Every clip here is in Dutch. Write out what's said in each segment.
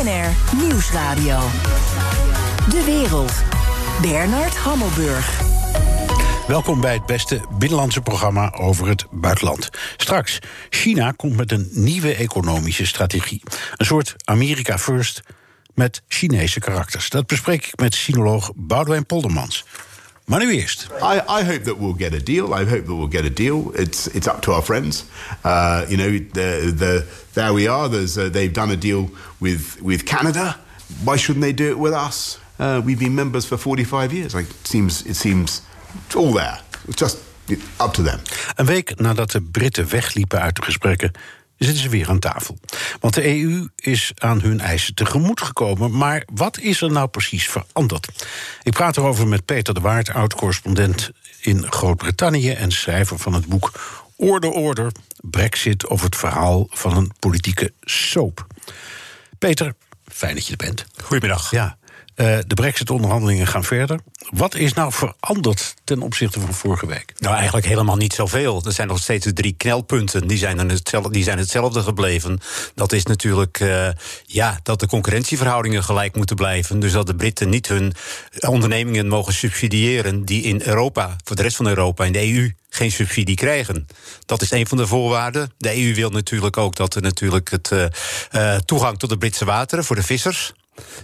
BNR Nieuwsradio. De wereld. Bernard Hammelburg. Welkom bij het beste binnenlandse programma over het buitenland. Straks, China komt met een nieuwe economische strategie. Een soort America First met Chinese karakters. Dat bespreek ik met sinoloog Boudewijn Poldermans. Maar nu eerst. I, I hope that we'll get a deal. I hope that we'll get a deal. It's it's up to our friends. Uh, you know, the, the, there we are. There's, uh, they've done a deal with, with Canada. Why shouldn't they do it with us? Uh, we've been members for 45 years. Like, it seems, it seems all there. It's just up to them. Een week nadat de Britten wegliepen uit de gesprekken zitten ze weer aan tafel. Want de EU is aan hun eisen tegemoet gekomen. Maar wat is er nou precies veranderd? Ik praat erover met Peter de Waard, oud-correspondent in Groot-Brittannië en schrijver van het boek Order Order: Brexit of het verhaal van een politieke soap. Peter, fijn dat je er bent. Goedemiddag. Ja. Uh, de Brexit-onderhandelingen gaan verder. Wat is nou veranderd ten opzichte van vorige week? Nou, eigenlijk helemaal niet zoveel. Er zijn nog steeds de drie knelpunten. Die zijn, hetzelfde, die zijn hetzelfde gebleven. Dat is natuurlijk uh, ja, dat de concurrentieverhoudingen gelijk moeten blijven. Dus dat de Britten niet hun ondernemingen mogen subsidiëren die in Europa, voor de rest van Europa, in de EU, geen subsidie krijgen. Dat is een van de voorwaarden. De EU wil natuurlijk ook dat er natuurlijk het uh, toegang tot de Britse wateren voor de vissers.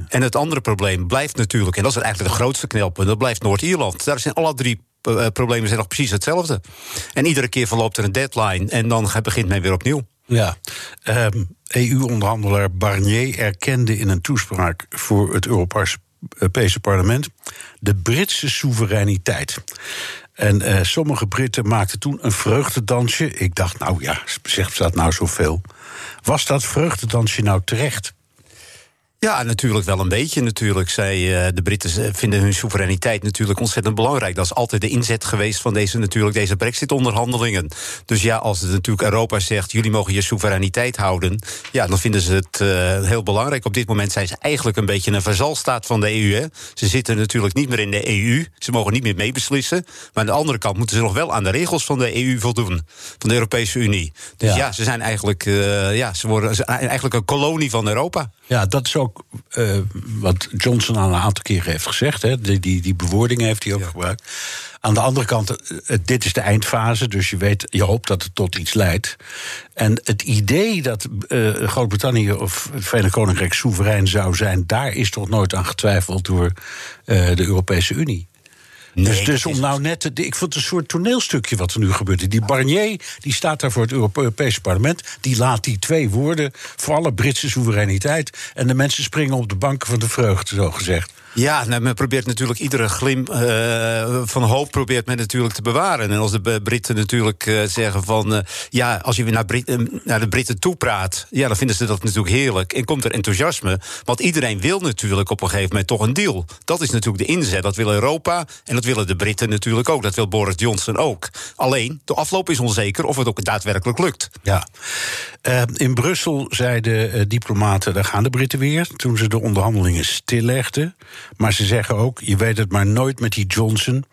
En het andere probleem blijft natuurlijk, en dat is eigenlijk de grootste knelpunt, dat blijft Noord-Ierland. Daar zijn alle drie uh, problemen zijn nog precies hetzelfde. En iedere keer verloopt er een deadline en dan begint men weer opnieuw. Ja, EU-onderhandelaar Barnier erkende in een toespraak voor het Europese parlement de Britse soevereiniteit. En uh, sommige Britten maakten toen een vreugdedansje. Ik dacht, nou ja, zegt dat nou zoveel? Was dat vreugdedansje nou terecht? Ja, natuurlijk wel een beetje. Natuurlijk. Zij, uh, de Britten vinden hun soevereiniteit natuurlijk ontzettend belangrijk. Dat is altijd de inzet geweest van deze, natuurlijk, deze Brexit-onderhandelingen. Dus ja, als het natuurlijk Europa zegt: jullie mogen je soevereiniteit houden. Ja, dan vinden ze het uh, heel belangrijk. Op dit moment zijn ze eigenlijk een beetje een verzalstaat van de EU. Hè. Ze zitten natuurlijk niet meer in de EU. Ze mogen niet meer meebeslissen. Maar aan de andere kant moeten ze nog wel aan de regels van de EU voldoen. Van de Europese Unie. Dus ja, ja ze zijn eigenlijk, uh, ja, ze worden eigenlijk een kolonie van Europa. Ja, dat is ook uh, wat Johnson al een aantal keren heeft gezegd. Hè. Die, die, die bewoordingen heeft hij ook ja. gebruikt. Aan de andere kant, uh, dit is de eindfase, dus je weet, je hoopt dat het tot iets leidt. En het idee dat uh, Groot-Brittannië of het Verenigd Koninkrijk soeverein zou zijn, daar is toch nooit aan getwijfeld door de Europese Unie. Nee, dus, dus om nou net. ik vond het een soort toneelstukje wat er nu gebeurt. Die Barnier die staat daar voor het Europese parlement. Die laat die twee woorden voor alle Britse soevereiniteit. En de mensen springen op de banken van de vreugde, zo gezegd. Ja, nou, men probeert natuurlijk iedere glim uh, van hoop probeert men natuurlijk te bewaren. En als de Britten natuurlijk uh, zeggen van... Uh, ja, als je weer naar, Brit naar de Britten toe praat... ja, dan vinden ze dat natuurlijk heerlijk. En komt er enthousiasme. Want iedereen wil natuurlijk op een gegeven moment toch een deal. Dat is natuurlijk de inzet. Dat wil Europa en dat willen de Britten natuurlijk ook. Dat wil Boris Johnson ook. Alleen, de afloop is onzeker of het ook daadwerkelijk lukt. Ja. in Brussel zeiden diplomaten... daar gaan de Britten weer, toen ze de onderhandelingen stillegden... Maar ze zeggen ook, je weet het maar nooit met die Johnson...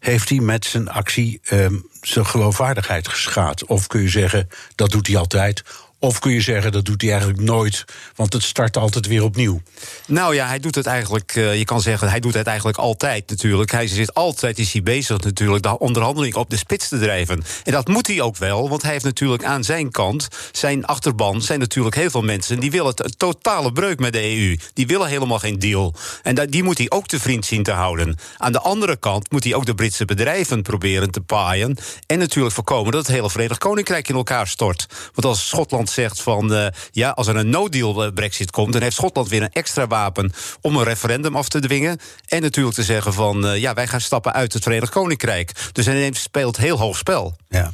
heeft hij met zijn actie um, zijn geloofwaardigheid geschaad. Of kun je zeggen, dat doet hij altijd... Of kun je zeggen dat doet hij eigenlijk nooit, want het start altijd weer opnieuw? Nou ja, hij doet het eigenlijk, uh, je kan zeggen, hij doet het eigenlijk altijd natuurlijk. Hij zit altijd, is hij bezig natuurlijk, de onderhandeling op de spits te drijven. En dat moet hij ook wel, want hij heeft natuurlijk aan zijn kant, zijn achterban, zijn natuurlijk heel veel mensen die willen een totale breuk met de EU. Die willen helemaal geen deal. En die moet hij ook te vriend zien te houden. Aan de andere kant moet hij ook de Britse bedrijven proberen te paaien. En natuurlijk voorkomen dat het hele Verenigd Koninkrijk in elkaar stort. Want als Schotland zegt van uh, ja, als er een no-deal Brexit komt, dan heeft Schotland weer een extra wapen om een referendum af te dwingen. En natuurlijk te zeggen van uh, ja, wij gaan stappen uit het Verenigd Koninkrijk. Dus hij speelt heel hoog spel. Ja.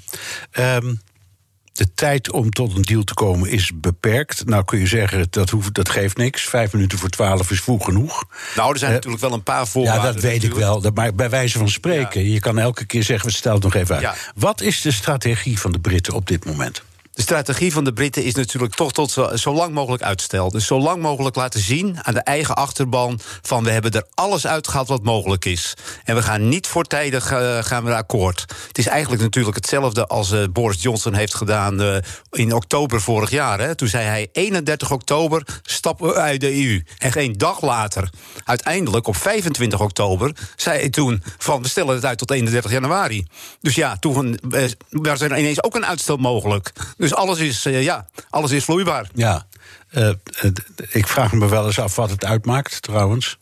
Um de tijd om tot een deal te komen is beperkt. Nou kun je zeggen, dat, hoeft, dat geeft niks. Vijf minuten voor twaalf is vroeg genoeg. Nou, er zijn uh, natuurlijk wel een paar voorwaarden. Ja, dat weet natuurlijk. ik wel. Dat, maar bij wijze van spreken, ja. je kan elke keer zeggen... we stellen het nog even uit. Ja. Wat is de strategie van de Britten op dit moment? De strategie van de Britten is natuurlijk toch tot zo, zo, lang mogelijk uitstel. Dus zo lang mogelijk laten zien aan de eigen achterban... van we hebben er alles uitgehaald wat mogelijk is. En we gaan niet voortijdig uh, gaan we akkoord. Het is eigenlijk natuurlijk hetzelfde als uh, Boris Johnson heeft gedaan... Uh, in oktober vorig jaar. Hè. Toen zei hij 31 oktober stappen we uit de EU. En geen dag later, uiteindelijk op 25 oktober... zei hij toen van we stellen het uit tot 31 januari. Dus ja, toen was er ineens ook een uitstel mogelijk. Dus alles is, uh, ja, alles is vloeibaar. Ja, uh, ik vraag me wel eens af wat het uitmaakt, trouwens.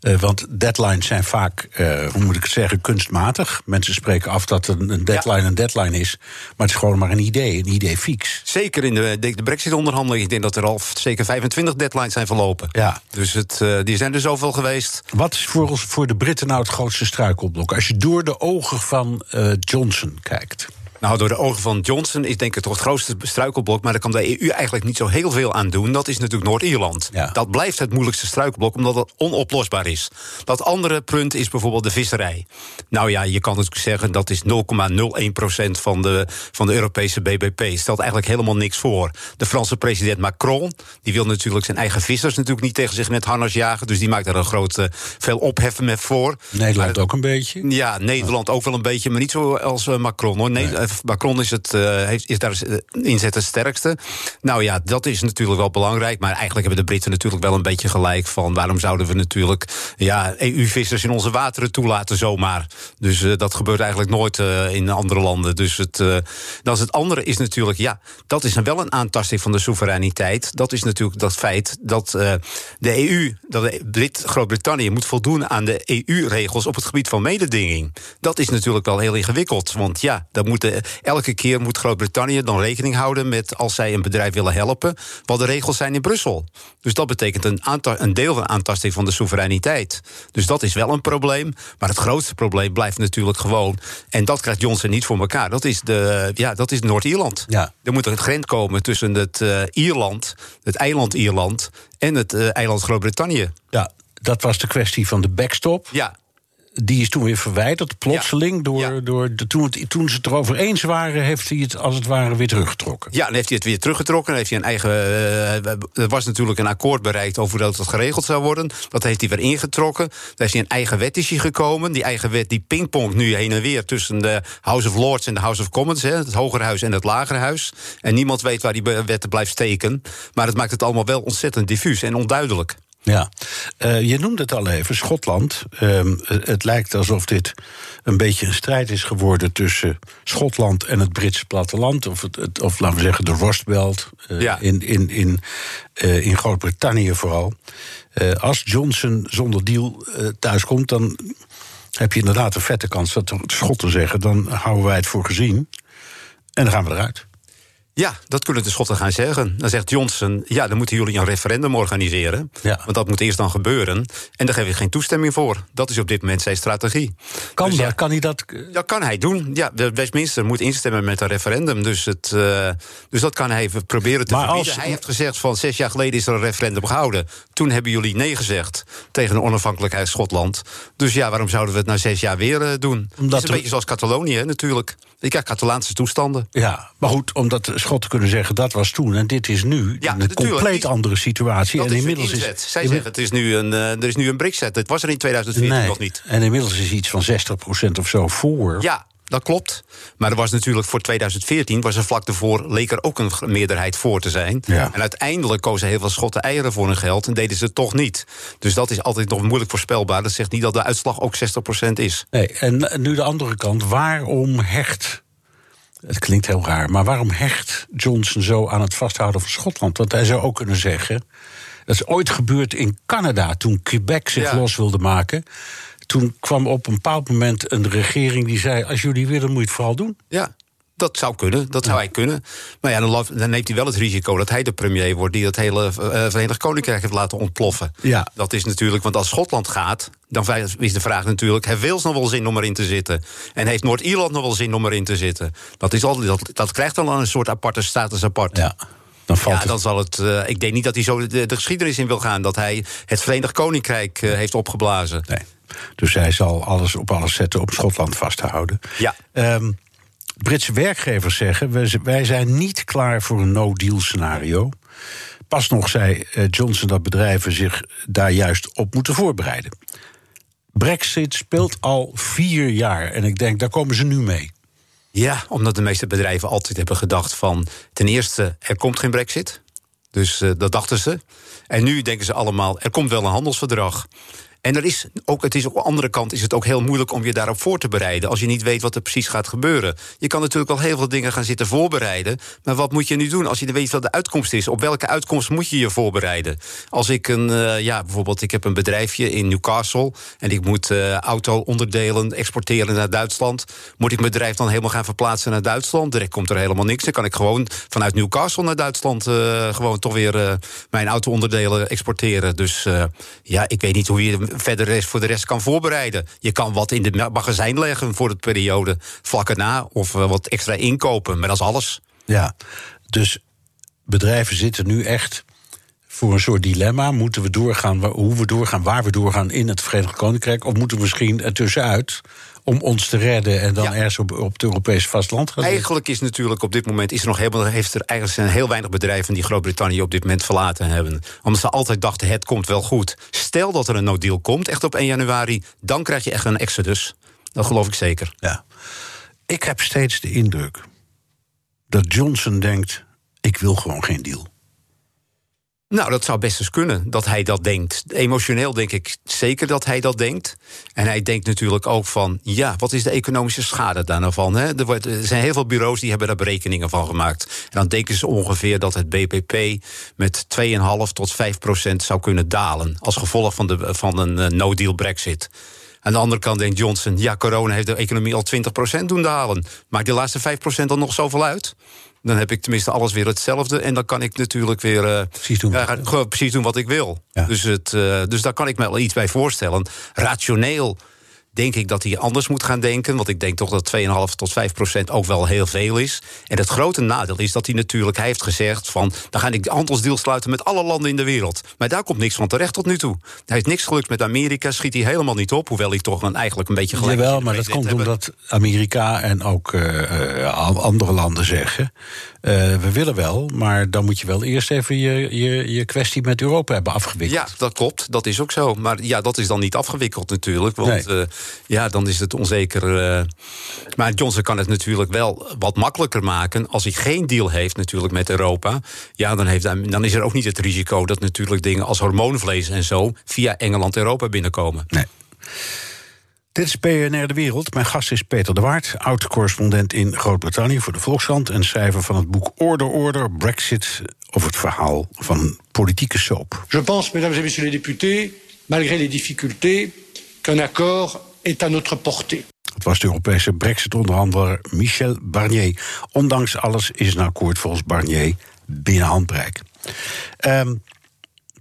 Uh, want deadlines zijn vaak, uh, hoe moet ik het zeggen, kunstmatig. Mensen spreken af dat een, een deadline ja. een deadline is. Maar het is gewoon maar een idee, een idee fix. Zeker in de, de, de Brexit-onderhandeling. Ik denk dat er al zeker 25 deadlines zijn verlopen. Ja. Dus het, uh, die zijn er zoveel geweest. Wat is voor, ons, voor de Britten nou het grootste struikelblok? Als je door de ogen van Johnson kijkt. Nou, door de ogen van Johnson is denk ik toch het grootste struikelblok. Maar daar kan de EU eigenlijk niet zo heel veel aan doen. Dat is natuurlijk Noord-Ierland. Ja. Dat blijft het moeilijkste struikelblok, omdat het onoplosbaar is. Dat andere punt is bijvoorbeeld de visserij. Nou ja, je kan natuurlijk zeggen dat is 0,01% van de, van de Europese BBP. Stelt eigenlijk helemaal niks voor. De Franse president Macron, die wil natuurlijk zijn eigen vissers natuurlijk niet tegen zich met harnas jagen. Dus die maakt daar een groot veel opheffen met voor. Nederland maar, ook een beetje? Ja, Nederland ook wel een beetje, maar niet zo als uh, Macron hoor. Nee, nee. Macron is, het, uh, is daar inzet het sterkste. Nou ja, dat is natuurlijk wel belangrijk. Maar eigenlijk hebben de Britten natuurlijk wel een beetje gelijk van waarom zouden we natuurlijk ja, EU-vissers in onze wateren toelaten zomaar. Dus uh, dat gebeurt eigenlijk nooit in andere landen. Dus het, dat het andere is natuurlijk, ja, dat is wel een aantasting van de soevereiniteit. Dat is natuurlijk dat feit dat de EU, dat Brit, Groot-Brittannië moet voldoen aan de EU-regels op het gebied van mededinging. Dat is natuurlijk wel heel ingewikkeld. Want ja, dat moeten elke keer moet Groot-Brittannië dan rekening houden met als zij een bedrijf willen helpen, wat de regels zijn in Brussel. Dus dat betekent een, een deel van aantasting van de soevereiniteit. Dus dat is wel een probleem. Maar het grootste probleem blijft natuurlijk gewoon. En dat krijgt Johnson niet voor elkaar. Dat is, de, ja, dat is Noord-Ierland. Ja. Er moet een grens komen tussen het uh, Ierland, het eiland Ierland en het uh, eiland Groot-Brittannië. Ja, dat was de kwestie van de backstop. Ja die is toen weer verwijderd, plotseling. Ja. Door, Ja. door de, toen, het, toen ze het erover eens waren, heeft hij het als het ware weer teruggetrokken. Ja, dan heeft hij het weer teruggetrokken. Dan heeft hij een eigen. Uh, er was natuurlijk een akkoord bereikt over dat het geregeld zou worden. Dat heeft hij weer ingetrokken. Daar heeft hij een eigen wet is hij gekomen. Die eigen wet die pingpongt nu heen en weer tussen de House of Lords en de House of Commons. Hè, het Hogerhuis en het Lagerhuis. En niemand weet waar die wetten blijft steken. Maar het maakt het allemaal wel ontzettend diffuus en onduidelijk. Ja, uh, je noemde het al even, Schotland. Uh, het lijkt alsof dit een beetje een strijd is geworden tussen Schotland en het Britse platteland. Of, het, het, of laten we zeggen de Rostbelt. Uh, Ja. In, in, in, uh, in Groot-Brittannië vooral. Als Johnson zonder deal thuiskomt, dan heb je inderdaad een vette kans dat de Schotten zeggen: dan houden wij het voor gezien. En dan gaan we eruit. Ja, dat kunnen de Schotten gaan zeggen. Dan zegt Johnson, ja, dan moeten jullie een referendum organiseren. Ja. Want dat moet eerst dan gebeuren. En daar geef je geen toestemming voor. Dat is op dit moment zijn strategie. Kan, Dus dat, ja. kan hij dat? Dat kan hij doen. Ja, de Westminster moet instemmen met een referendum. Dus, het, uh, dus dat kan hij proberen te Maar verbieden. als- Hij heeft gezegd van zes jaar geleden is er een referendum gehouden. Toen hebben jullie nee gezegd tegen de onafhankelijkheid Schotland. Dus ja, waarom zouden we het na zes jaar weer uh, doen? het is een er- beetje zoals Catalonië natuurlijk. Je krijgt Catalaanse toestanden. Ja, maar goed, omdat Schotten kunnen zeggen dat was toen en dit is nu Ja, een compleet andere situatie. Dat en is inmiddels is Zij zeggen het is nu een, uh, er is nu een Brexit. Het was er in 2014 nee, nog niet. En inmiddels is iets van 60% of zo voor. Ja, dat klopt. Maar er was natuurlijk voor 2014, was er vlak daarvoor, leek er ook een meerderheid voor te zijn. Ja. En uiteindelijk kozen heel veel Schotten eieren voor hun geld en deden ze het toch niet. Dus dat is altijd nog moeilijk voorspelbaar. Dat zegt niet dat de uitslag ook 60% is. Nee, en nu de andere kant. Waarom hecht. Het klinkt heel raar, maar waarom hecht Johnson zo aan het vasthouden van Schotland? Want hij zou ook kunnen zeggen. Dat is ooit gebeurd in Canada toen Quebec zich Ja. los wilde maken. Toen kwam op een bepaald moment een regering die zei: Als jullie willen, moet je het vooral doen. Ja. Dat zou kunnen, dat zou hij kunnen. Maar ja, dan, dan neemt hij wel het risico dat hij de premier wordt... die dat hele eh, Verenigd Koninkrijk heeft laten ontploffen. Ja. Dat is natuurlijk, want als Schotland gaat... dan is de vraag natuurlijk, heeft Wales nog wel zin om erin te zitten? En heeft Noord-Ierland nog wel zin om erin te zitten? Dat, is al, dat, dat krijgt al een soort aparte status apart. Ja, dan valt Ja, het. dan zal het. eh, ik denk niet dat hij zo de, de geschiedenis in wil gaan. Dat hij het Verenigd Koninkrijk eh, heeft opgeblazen. Nee. Dus hij zal alles op alles zetten om Schotland vast te houden. Ja. Ehm, Britse werkgevers zeggen: wij zijn niet klaar voor een no-deal scenario. Pas nog zei eh, Johnson dat bedrijven zich daar juist op moeten voorbereiden. Brexit speelt al vier jaar en ik denk, daar komen ze nu mee. Ja, omdat de meeste bedrijven altijd hebben gedacht van... ten eerste, er komt geen brexit. Dus uh, dat dachten ze. En nu denken ze allemaal, er komt wel een handelsverdrag. En er is ook, het is op de andere kant is het ook heel moeilijk om je daarop voor te bereiden. Als je niet weet wat er precies gaat gebeuren. Je kan natuurlijk wel heel veel dingen gaan zitten voorbereiden. Maar wat moet je nu doen als je weet wat de uitkomst is? Op welke uitkomst moet je je voorbereiden? Als ik een, uh, ja, bijvoorbeeld, ik heb een bedrijfje in Newcastle. En ik moet uh, auto-onderdelen exporteren naar Duitsland. Moet ik mijn bedrijf dan helemaal gaan verplaatsen naar Duitsland? Direct komt er helemaal niks. Dan kan ik gewoon vanuit Newcastle naar Duitsland uh, gewoon toch weer mijn auto-onderdelen exporteren. Dus ja, ik weet niet hoe je verder voor de rest kan voorbereiden. Je kan wat in de magazijn leggen voor de periode vlak erna. Of eh, wat extra inkopen, maar dat is alles. Ja, dus bedrijven zitten nu echt voor een soort dilemma. Moeten we doorgaan, hoe we doorgaan, waar we doorgaan in het Verenigd Koninkrijk? Of moeten we misschien ertussenuit? Om ons te redden en dan ergens op, op het Europese vasteland gaan Eigenlijk is natuurlijk op dit moment is er nog helemaal, heeft er eigenlijk zijn heel weinig bedrijven die Groot-Brittannië op dit moment verlaten hebben. Omdat ze altijd dachten: het komt wel goed. Stel dat er een no deal komt, echt op 1 januari, dan krijg je echt een exodus. Dat geloof ik zeker. Ja. Ik heb steeds de indruk dat Johnson denkt: ik wil gewoon geen deal. Nou, dat zou best eens kunnen dat hij dat denkt. Emotioneel denk ik zeker dat hij dat denkt. En hij denkt natuurlijk ook van, ja, wat is de economische schade daar nou van? Hè? Er, wordt, er zijn heel veel bureaus die hebben daar berekeningen van gemaakt. En dan denken ze ongeveer dat het BPP met 2,5 tot 5 procent zou kunnen dalen... als gevolg van, de, van een uh, no-deal brexit. Aan de andere kant denkt Johnson, ja, corona heeft de economie al 20 procent doen dalen. Maakt de laatste 5 procent dan nog zoveel uit? Dan heb ik tenminste alles weer hetzelfde. En dan kan ik natuurlijk weer uh, precies, doen. Uh, precies doen wat ik wil. Ja. Dus, het, uh, dus daar kan ik me wel iets bij voorstellen. Rationeel denk ik dat hij anders moet gaan denken. Want ik denk toch dat 2,5 tot 5 procent ook wel heel veel is. En het grote nadeel is dat hij natuurlijk, hij heeft gezegd van... dan ga ik de handelsdeal sluiten met alle landen in de wereld. Maar daar komt niks van terecht tot nu toe. Hij heeft niks gelukt met Amerika, schiet hij helemaal niet op. Hoewel hij toch een, eigenlijk een beetje gelijk Jawel, maar dat komt hebben. omdat Amerika en ook uh, andere landen zeggen... Uh, we willen wel, maar dan moet je wel eerst even je, je, je kwestie met Europa hebben afgewikkeld. Ja, dat klopt. Dat is ook zo. Maar ja, dat is dan niet afgewikkeld natuurlijk. Want nee. uh, ja, dan is het onzeker. Uh, maar Johnson kan het natuurlijk wel wat makkelijker maken. Als hij geen deal heeft natuurlijk met Europa. Ja, dan, heeft, dan is er ook niet het risico dat natuurlijk dingen als hormoonvlees en zo via Engeland Europa binnenkomen. Nee. Dit is PNR De Wereld. Mijn gast is Peter de Waard, oud-correspondent in Groot-Brittannië voor de Volkskrant en schrijver van het boek Order Order Brexit over het verhaal van politieke soap. Je pense, mesdames et messieurs les députés, malgré les difficultés, qu'un accord est à notre portée. Het was de Europese Brexit-onderhandelaar Michel Barnier. Ondanks alles is een akkoord volgens Barnier binnen handbereik. Um,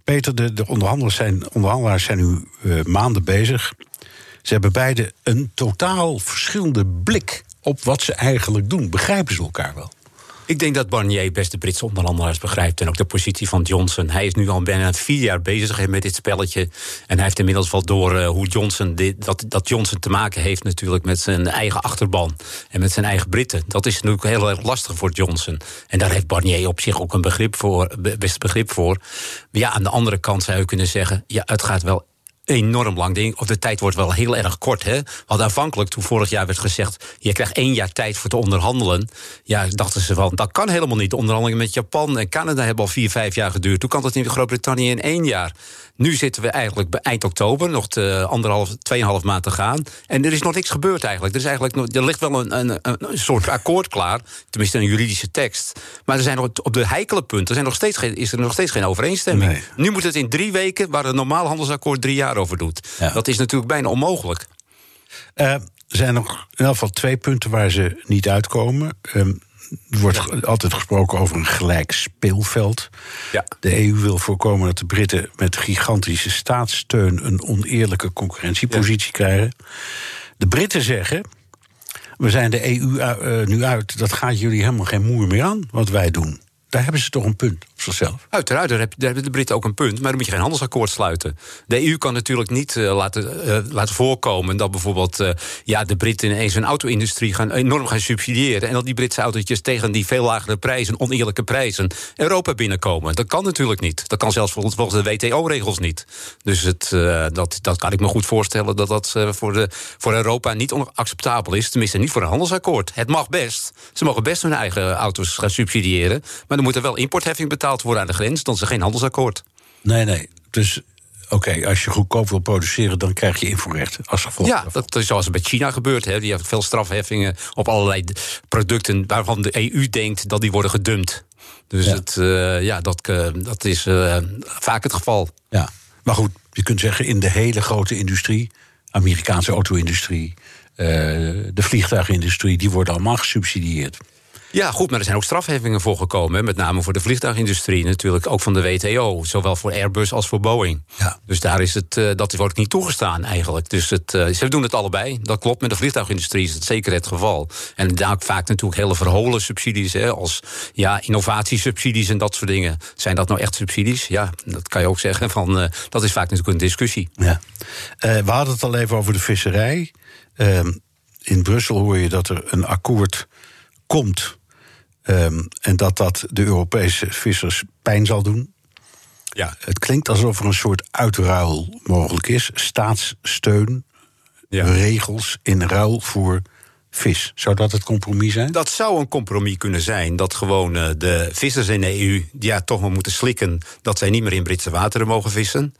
Peter, de, de onderhandelaars, zijn, onderhandelaars zijn nu uh, maanden bezig. Ze hebben beide een totaal verschillende blik op wat ze eigenlijk doen. Begrijpen ze elkaar wel? Ik denk dat Barnier best de Britse onderhandelaars begrijpt. En ook de positie van Johnson. Hij is nu al bijna vier jaar bezig met dit spelletje. En hij heeft inmiddels wel door uh, hoe Johnson dit, dat, dat Johnson te maken heeft natuurlijk met zijn eigen achterban. En met zijn eigen Britten. Dat is natuurlijk heel erg lastig voor Johnson. En daar heeft Barnier op zich ook een begrip voor, best begrip voor. Maar ja, aan de andere kant zou je kunnen zeggen... ja, het gaat wel enorm lang ding. Of de tijd wordt wel heel erg kort. Hè? Want aanvankelijk, toen vorig jaar werd gezegd... je krijgt één jaar tijd voor te onderhandelen... ja, dachten ze van, dat kan helemaal niet. De onderhandelingen met Japan en Canada hebben al vier, vijf jaar geduurd. Toen kan dat in Groot-Brittannië in één jaar. Nu zitten we eigenlijk bij eind oktober, nog te, anderhalf, tweeënhalf maand te gaan. En er is nog niks gebeurd eigenlijk. Er, is eigenlijk nog, er ligt wel een, een, een soort akkoord klaar, tenminste een juridische tekst. Maar er zijn nog, op de heikele punten zijn nog steeds geen, is er nog steeds geen overeenstemming. Nee. Nu moet het in drie weken, waar een normaal handelsakkoord drie jaar over doet. Ja. Dat is natuurlijk bijna onmogelijk. Uh, er zijn nog in ieder geval twee punten waar ze niet uitkomen. Um, er wordt ja. altijd gesproken over een gelijk speelveld. Ja. De EU wil voorkomen dat de Britten met gigantische staatssteun een oneerlijke concurrentiepositie ja. krijgen. De Britten zeggen. We zijn de EU uh, nu uit, dat gaat jullie helemaal geen moer meer aan wat wij doen. Daar hebben ze toch een punt. Zichzelf. Uiteraard, daar, heb, daar hebben de Britten ook een punt. Maar dan moet je geen handelsakkoord sluiten. De EU kan natuurlijk niet uh, laten, uh, laten voorkomen dat bijvoorbeeld uh, ja, de Britten ineens hun auto-industrie gaan, enorm gaan subsidiëren. En dat die Britse autootjes tegen die veel lagere prijzen, oneerlijke prijzen, Europa binnenkomen. Dat kan natuurlijk niet. Dat kan zelfs volgens de WTO-regels niet. Dus het, dat, dat kan ik me goed voorstellen dat dat voor, de, voor Europa niet onacceptabel is. Tenminste, niet voor een handelsakkoord. Het mag best. Ze mogen best hun eigen auto's gaan subsidiëren. Maar er moet er wel importheffing betaald worden aan de grens. Dan is er geen handelsakkoord. Nee, nee. Dus oké, als je goedkoop wil produceren, dan krijg je invoerrechten als gevolg. Ja, dat is zoals het bij China gebeurt. Hè. Die heeft veel strafheffingen op allerlei producten waarvan de EU denkt dat die worden gedumpt. Dus ja. Het, uh, ja, dat, uh, dat is uh, vaak het geval. Ja, maar goed, je kunt zeggen in de hele grote industrie, Amerikaanse auto-industrie, de vliegtuigindustrie, die worden allemaal gesubsidieerd. Ja, goed, maar er zijn ook strafheffingen voor gekomen. Met name voor de vliegtuigindustrie, natuurlijk ook van de WTO. Zowel voor Airbus als voor Boeing. Ja. Dus daar is het, uh, dat wordt niet toegestaan eigenlijk. Dus het, uh, ze doen het allebei. Dat klopt, met de vliegtuigindustrie is het zeker het geval. En daar ook vaak natuurlijk hele verholen subsidies, hè, als ja, innovatiesubsidies en dat soort dingen. Zijn dat nou echt subsidies? Ja, dat kan je ook zeggen. Van, uh, dat is vaak natuurlijk een discussie. Ja. we hadden het al even over de visserij. Ehm, in Brussel hoor je dat er een akkoord komt. Um, en dat dat de Europese vissers pijn zal doen. Ja. Het klinkt alsof er een soort uitruil mogelijk is. Staatssteun, ja. regels in ruil voor vis. Zou dat het compromis zijn? Dat zou een compromis kunnen zijn. Dat gewoon uh, de vissers in de EU ja, toch maar moeten slikken dat zij niet meer in Britse wateren mogen vissen.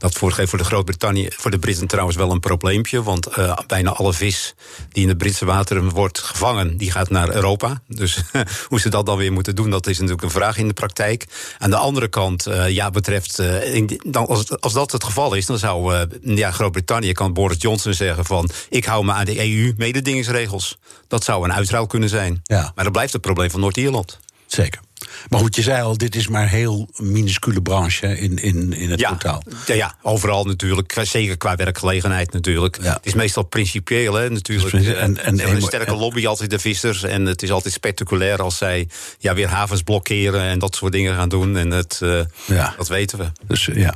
Dat voor, voor de Groot-Brittannië, voor de Britten trouwens wel een probleempje. Want uh, bijna alle vis die in de Britse wateren wordt gevangen, die gaat naar Europa. Dus hoe ze dat dan weer moeten doen, dat is natuurlijk een vraag in de praktijk. Aan de andere kant, uh, ja, betreft. Uh, in, dan, als, als dat het geval is, dan zou ja, Groot-Brittannië, kan Boris Johnson zeggen van ik hou me aan de EU-mededingingsregels. Dat zou een uitruil kunnen zijn. Ja. Maar dat blijft het probleem van Noord-Ierland. Zeker. Maar goed, je zei al, dit is maar een heel minuscule branche in, in, in het ja, totaal. Ja, ja, overal natuurlijk. Zeker qua werkgelegenheid natuurlijk. Ja. Het is meestal principieel, hè, natuurlijk. Dus, en, en, en een sterke lobby altijd de vissers. En het is altijd spectaculair als zij ja, weer havens blokkeren... en dat soort dingen gaan doen. En het, uh, ja. dat weten we. Dus, ja.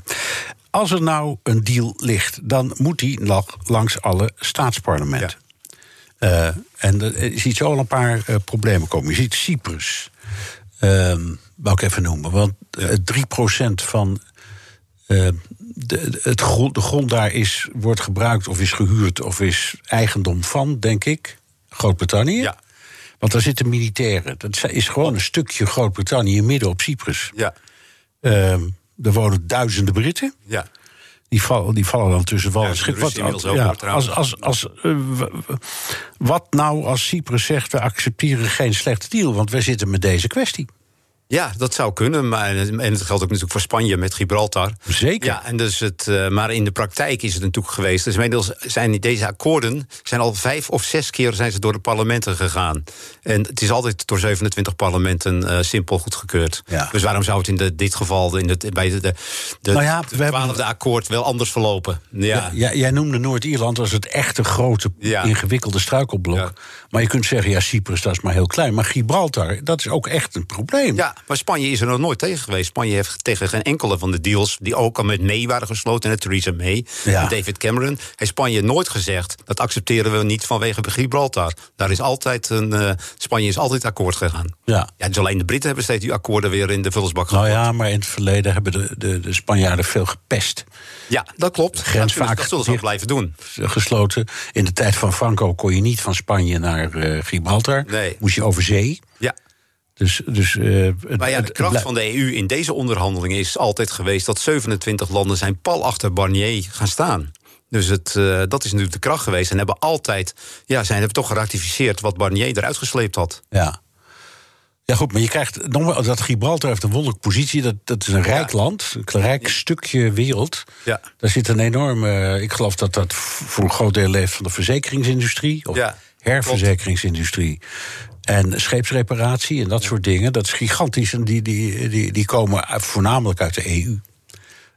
Als er nou een deal ligt, dan moet die nog langs alle staatsparlementen. Ja. Uh, en je ziet zo al een paar uh, problemen komen. Je ziet Cyprus... Um, wou ik even noemen. Want uh, 3% van uh, de, het grond, de grond daar is, wordt gebruikt of is gehuurd of is eigendom van, denk ik, Groot-Brittannië. Ja. Want daar zitten militairen. Dat is gewoon een stukje Groot-Brittannië midden op Cyprus. Ja. Uh, er wonen duizenden Britten. Ja. Die vallen, die vallen dan tussen wal en schip. Wat, ja, als, als, als, uh, wat nou als Cyprus zegt: we accepteren geen slechte deal, want wij zitten met deze kwestie? Ja, dat zou kunnen. Maar, en het geldt ook natuurlijk voor Spanje met Gibraltar. Zeker. Ja, en dus het, uh, maar in de praktijk is het natuurlijk geweest. Dus inmiddels zijn deze akkoorden zijn al vijf of zes keer zijn ze door de parlementen gegaan. En het is altijd door 27 parlementen uh, simpel goedgekeurd. Ja. Dus waarom zou het in de, dit geval in de, bij de, de, de nou ja, de twaalfde akkoord wel anders verlopen? Ja. ja jij noemde Noord-Ierland als het echte grote, ingewikkelde struikelblok. Maar je kunt zeggen, ja, Cyprus dat is maar heel klein. Maar Gibraltar, dat is ook echt een probleem. Ja, maar Spanje is er nog nooit tegen geweest. Spanje heeft tegen geen enkele van de deals die ook al met May waren gesloten, en Theresa May ja. en David Cameron, heeft Spanje nooit gezegd dat accepteren we niet vanwege Gibraltar. Daar is altijd een, uh, Spanje is altijd akkoord gegaan. Ja. ja. Dus alleen de Britten hebben steeds die akkoorden weer in de vullersbak gehad. Nou ja, maar in het verleden hebben de, de, de Spanjaarden veel gepest. Ja, dat klopt. De grens dat, vaak dat zullen ze ook blijven doen. Gesloten. In de tijd van Franco kon je niet van Spanje naar uh, Gibraltar. Nee. Moest je over zee. Ja. Dus, dus, uh, maar ja, de kracht van de EU in deze onderhandelingen is altijd geweest dat 27 landen zijn pal achter Barnier gaan staan. Dus het, uh, dat is natuurlijk de kracht geweest. En hebben altijd, ja, zijn hebben toch geratificeerd wat Barnier eruit gesleept had. Ja. Ja, goed, maar je krijgt nog dat Gibraltar heeft een wonderlijke positie. Dat, dat is een rijk ja. land, een rijk stukje wereld. Ja. Daar zit een enorme. Ik geloof dat dat voor een groot deel leeft van de verzekeringsindustrie. Of ja, herverzekeringsindustrie. En scheepsreparatie en dat soort dingen. Dat is gigantisch. En die, die, die, die komen voornamelijk uit de EU.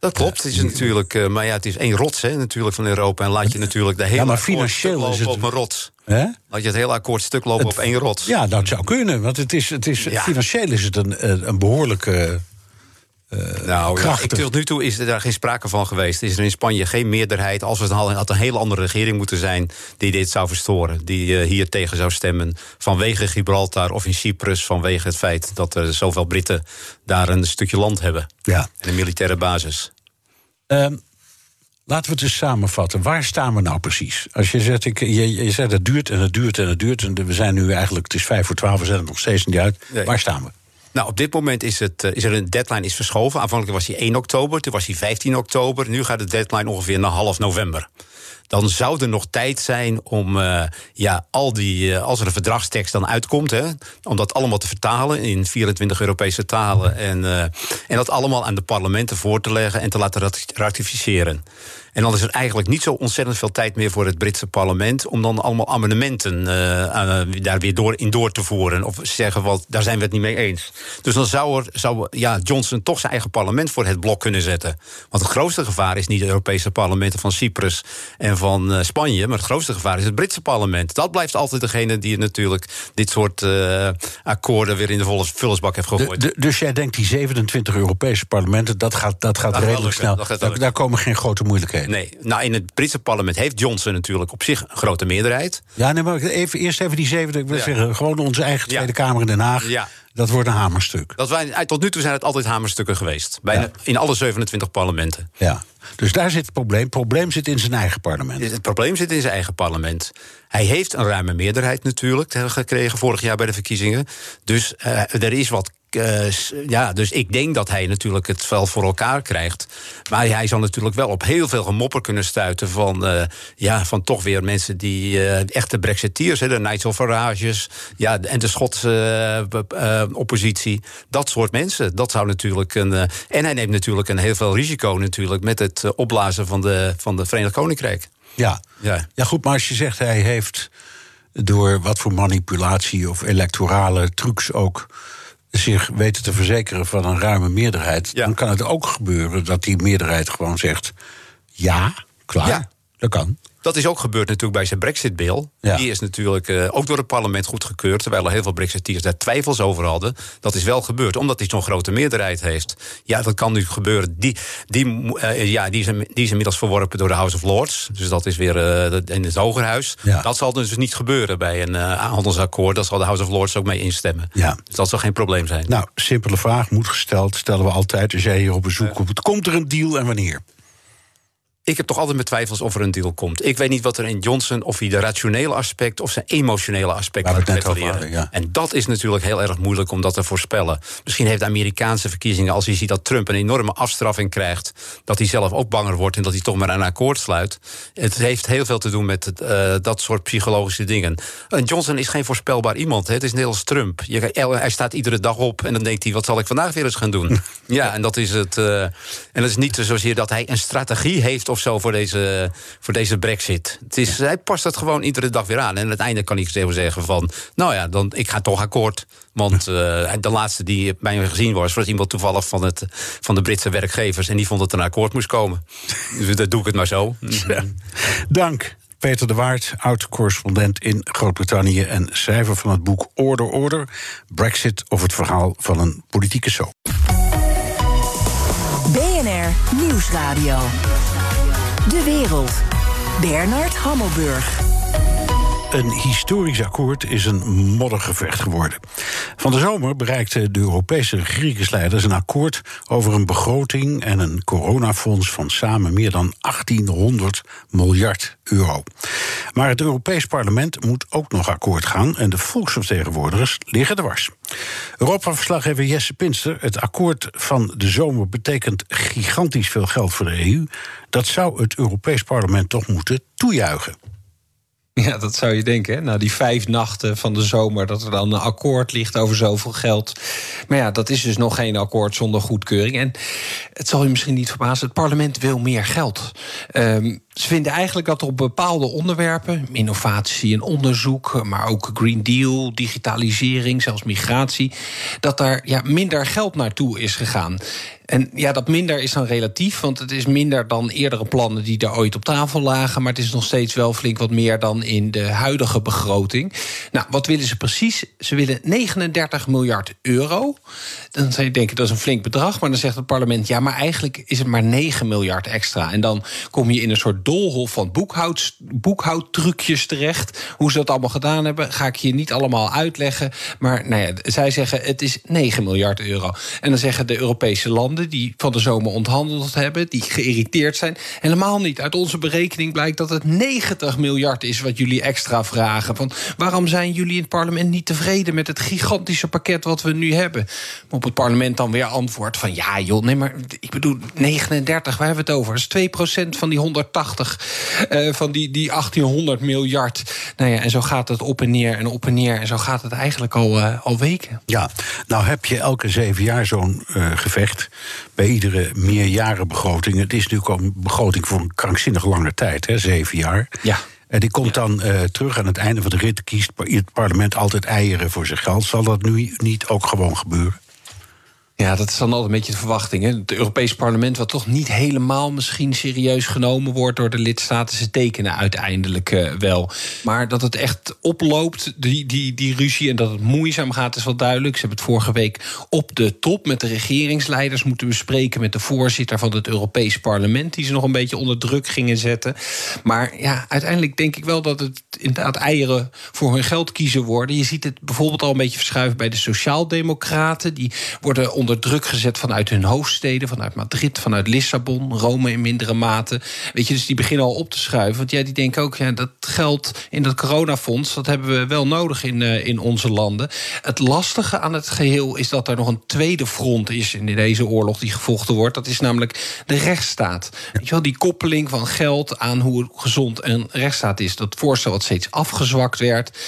Dat klopt. Het is natuurlijk, uh, maar ja, het is één rots hè, natuurlijk van Europa. En laat je natuurlijk de hele ja, maar financieel lopen is het... op een rots. He? Laat je het hele akkoord stuk lopen het... op één rots. Ja, dat zou kunnen. Want het is, het is, ja. financieel is het een, een behoorlijke nou, krachtig. ik, tot nu toe is er daar geen sprake van geweest. Is er in Spanje geen meerderheid. Als het had een hele andere regering moeten zijn die dit zou verstoren. Die uh, hier tegen zou stemmen vanwege Gibraltar of in Cyprus vanwege het feit dat er zoveel Britten daar een stukje land hebben. Ja. En een militaire basis. Um, Laten we het eens samenvatten. Waar staan we nou precies? Als je zegt, ik, je, je zegt het duurt en het duurt en het duurt. En we zijn nu eigenlijk, het is vijf voor twaalf, we zijn er nog steeds niet uit. Nee. Waar staan we? Nou, op dit moment is, het, is er een deadline is verschoven. Aanvankelijk was hij 1 oktober, toen was hij 15 oktober. Nu gaat de deadline ongeveer naar half november dan zou er nog tijd zijn om uh, ja, al die, uh, als er een verdragstekst dan uitkomt, hè, om dat allemaal te vertalen in 24 Europese talen en, uh, en dat allemaal aan de parlementen voor te leggen en te laten ratificeren. En dan is er eigenlijk niet zo ontzettend veel tijd meer voor het Britse parlement om dan allemaal amendementen daar weer door, in door te voeren. Of zeggen, wat, daar zijn we het niet mee eens. Dus dan zou, er, zou ja, Johnson toch zijn eigen parlement voor het blok kunnen zetten. Want het grootste gevaar is niet de Europese parlementen van Cyprus en van uh, Spanje. Maar het grootste gevaar is het Britse parlement. Dat blijft altijd degene die natuurlijk dit soort uh, akkoorden weer in de volle vullersbak heeft gegooid. De, de, dus jij denkt die 27 Europese parlementen, dat gaat, dat gaat Dat redelijk lukken, snel. dat gaat daar, komen geen grote moeilijkheden. Nee, nou in het Britse parlement heeft Johnson natuurlijk op zich een grote meerderheid. Ja, nee, maar even, eerst even die 27. Ik wil Ja. zeggen, gewoon onze eigen Ja. Tweede Kamer in Den Haag. Ja. Dat wordt een hamerstuk. Dat wij, tot nu toe zijn het altijd hamerstukken geweest. Bijna Ja. in alle 27 parlementen. Ja. Dus daar zit het probleem. Het probleem zit in zijn eigen parlement. Het probleem zit in zijn eigen parlement. Hij heeft een ruime meerderheid natuurlijk eh, gekregen vorig jaar bij de verkiezingen. Dus eh, er is wat. Eh, ja, dus ik denk dat hij natuurlijk het wel voor elkaar krijgt. Maar hij zal natuurlijk wel op heel veel gemopper kunnen stuiten van, eh, ja, van toch weer mensen die eh, echte Brexiteers, hè, de Nigel Farage's, ja, en de Schotse oppositie, dat soort mensen. Dat zou natuurlijk een. en hij neemt natuurlijk een heel veel risico natuurlijk met het opblazen van de, van de Verenigd Koninkrijk. Ja. Ja. ja, goed, maar als je zegt hij heeft door wat voor manipulatie of electorale trucs ook zich weten te verzekeren van een ruime meerderheid, Ja. dan kan het ook gebeuren dat die meerderheid gewoon zegt: ja, klaar, Ja. dat kan. Dat is ook gebeurd natuurlijk bij zijn Brexit-bill. Ja. Die is natuurlijk eh, ook door het parlement goedgekeurd... terwijl er heel veel Brexiteers daar twijfels over hadden. Dat is wel gebeurd, omdat hij zo'n grote meerderheid heeft. Ja, dat kan nu gebeuren. Die, die, eh, ja, die, is, die is inmiddels verworpen door de House of Lords. Dus dat is weer eh, in het Hogerhuis. Ja. Dat zal dus niet gebeuren bij een eh, handelsakkoord. Dat zal de House of Lords ook mee instemmen. Ja. Dus dat zal geen probleem zijn. Nou, simpele vraag, moet gesteld, stellen we altijd als jij hier op bezoek komt. Komt er een deal en wanneer? Ik heb toch altijd mijn twijfels of er een deal komt. Ik weet niet wat er in Johnson, of hij de rationele aspect of zijn emotionele aspect Waar gaat ja. En dat is natuurlijk heel erg moeilijk om dat te voorspellen. Misschien heeft de Amerikaanse verkiezingen, als hij ziet dat Trump een enorme afstraffing krijgt, dat hij zelf ook banger wordt en dat hij toch maar een akkoord sluit. Het heeft heel veel te doen met het, eh, dat soort psychologische dingen. En Johnson is geen voorspelbaar iemand. Hè. Het is net als Trump. Je, hij staat iedere dag op en dan denkt hij: wat zal ik vandaag weer eens gaan doen? ja, en dat is het. eh, en dat is niet zozeer dat hij een strategie heeft of zo voor deze, voor deze Brexit. Het is, Hij past het gewoon iedere dag weer aan. En aan het einde kan zo zeggen: van, nou ja, dan, ik ga toch akkoord. Want eh, de laatste die bij me gezien was, was iemand toevallig van, het, van de Britse werkgevers. En die vond dat er een akkoord moest komen. Dus dan doe ik het maar zo. Dank. Peter de Waard, oud-correspondent in Groot-Brittannië en schrijver van het boek Order Order: Brexit of het verhaal van een politieke soap. Nieuwsradio. De wereld. Bernard Hammelburg. Een historisch akkoord is een moddergevecht geworden. Van de zomer bereikten de Europese regeringsleiders een akkoord over een begroting en een coronafonds van samen meer dan 1800 miljard euro. Maar het Europees Parlement moet ook nog akkoord gaan en de volksvertegenwoordigers liggen dwars. Europa-verslaggever Jesse Pinster, het akkoord van de zomer betekent gigantisch veel geld voor de EU. Dat zou het Europees Parlement toch moeten toejuichen. Ja, dat zou je denken. Hè? Nou, die vijf nachten van de zomer, dat er dan een akkoord ligt over zoveel geld. Maar ja, dat is dus nog geen akkoord zonder goedkeuring. En het zal je misschien niet verbazen, het parlement wil meer geld. Ehm, Ze vinden eigenlijk dat op bepaalde onderwerpen, innovatie en onderzoek, maar ook Green Deal, digitalisering, zelfs migratie, dat daar ja, minder geld naartoe is gegaan. En ja, dat minder is dan relatief, want het is minder dan eerdere plannen die er ooit op tafel lagen. Maar het is nog steeds wel flink wat meer dan in de huidige begroting. Nou, wat willen ze precies? Ze willen 39 miljard euro. Dan zou je denken dat is een flink bedrag, maar dan zegt het parlement ja, maar eigenlijk is het maar 9 miljard extra. En dan kom je in een soort doolhof van boekhoud, boekhoudtrucjes terecht. Hoe ze dat allemaal gedaan hebben, ga ik je niet allemaal uitleggen. Maar nou ja, zij zeggen het is 9 miljard euro. En dan zeggen de Europese landen die van de zomer onthandeld hebben, die geïrriteerd zijn. Helemaal niet. Uit onze berekening blijkt dat het 90 miljard is wat jullie extra vragen. Van waarom zijn jullie in het parlement niet tevreden met het gigantische pakket wat we nu hebben? Op het parlement dan weer antwoord van ja, joh, nee, maar ik bedoel 39, waar hebben we het over? Dat is 2% van die 180, uh, eh, van die, die 1800 miljard. Nou ja, en zo gaat het op en neer en op en neer. En zo gaat het eigenlijk al, uh, al weken. Ja, nou heb je elke zeven jaar zo'n uh, gevecht bij iedere meerjarenbegroting. Het is natuurlijk al een begroting voor een krankzinnig lange tijd, hè, zeven jaar. Ja. En die komt dan uh, terug aan het einde van de rit. Kiest het parlement altijd eieren voor zijn geld. Zal dat nu niet ook gewoon gebeuren? Ja, dat is dan altijd een beetje de verwachting. Hè? Het Europees Parlement, wat toch niet helemaal misschien serieus genomen wordt door de lidstaten, ze tekenen uiteindelijk uh, wel. Maar dat het echt oploopt, die, die, die ruzie, en dat het moeizaam gaat, is wel duidelijk. Ze hebben het vorige week op de top met de regeringsleiders moeten bespreken met de voorzitter van het Europees Parlement, die ze nog een beetje onder druk gingen zetten. Maar ja, uiteindelijk denk ik wel dat het inderdaad eieren voor hun geld kiezen worden. Je ziet het bijvoorbeeld al een beetje verschuiven bij de Sociaaldemocraten. Die worden onder onder druk gezet vanuit hun hoofdsteden, vanuit Madrid, vanuit Lissabon, Rome in mindere mate. Weet je, dus die beginnen al op te schuiven. Want ja, die denken ook, ja, dat geld in dat coronafonds, dat hebben we wel nodig in, uh, in onze landen. Het lastige aan het geheel is dat er nog een tweede front is in deze oorlog die gevochten wordt. Dat is namelijk de rechtsstaat. Weet je wel, die koppeling van geld aan hoe gezond een rechtsstaat is. Dat voorstel wat steeds afgezwakt werd.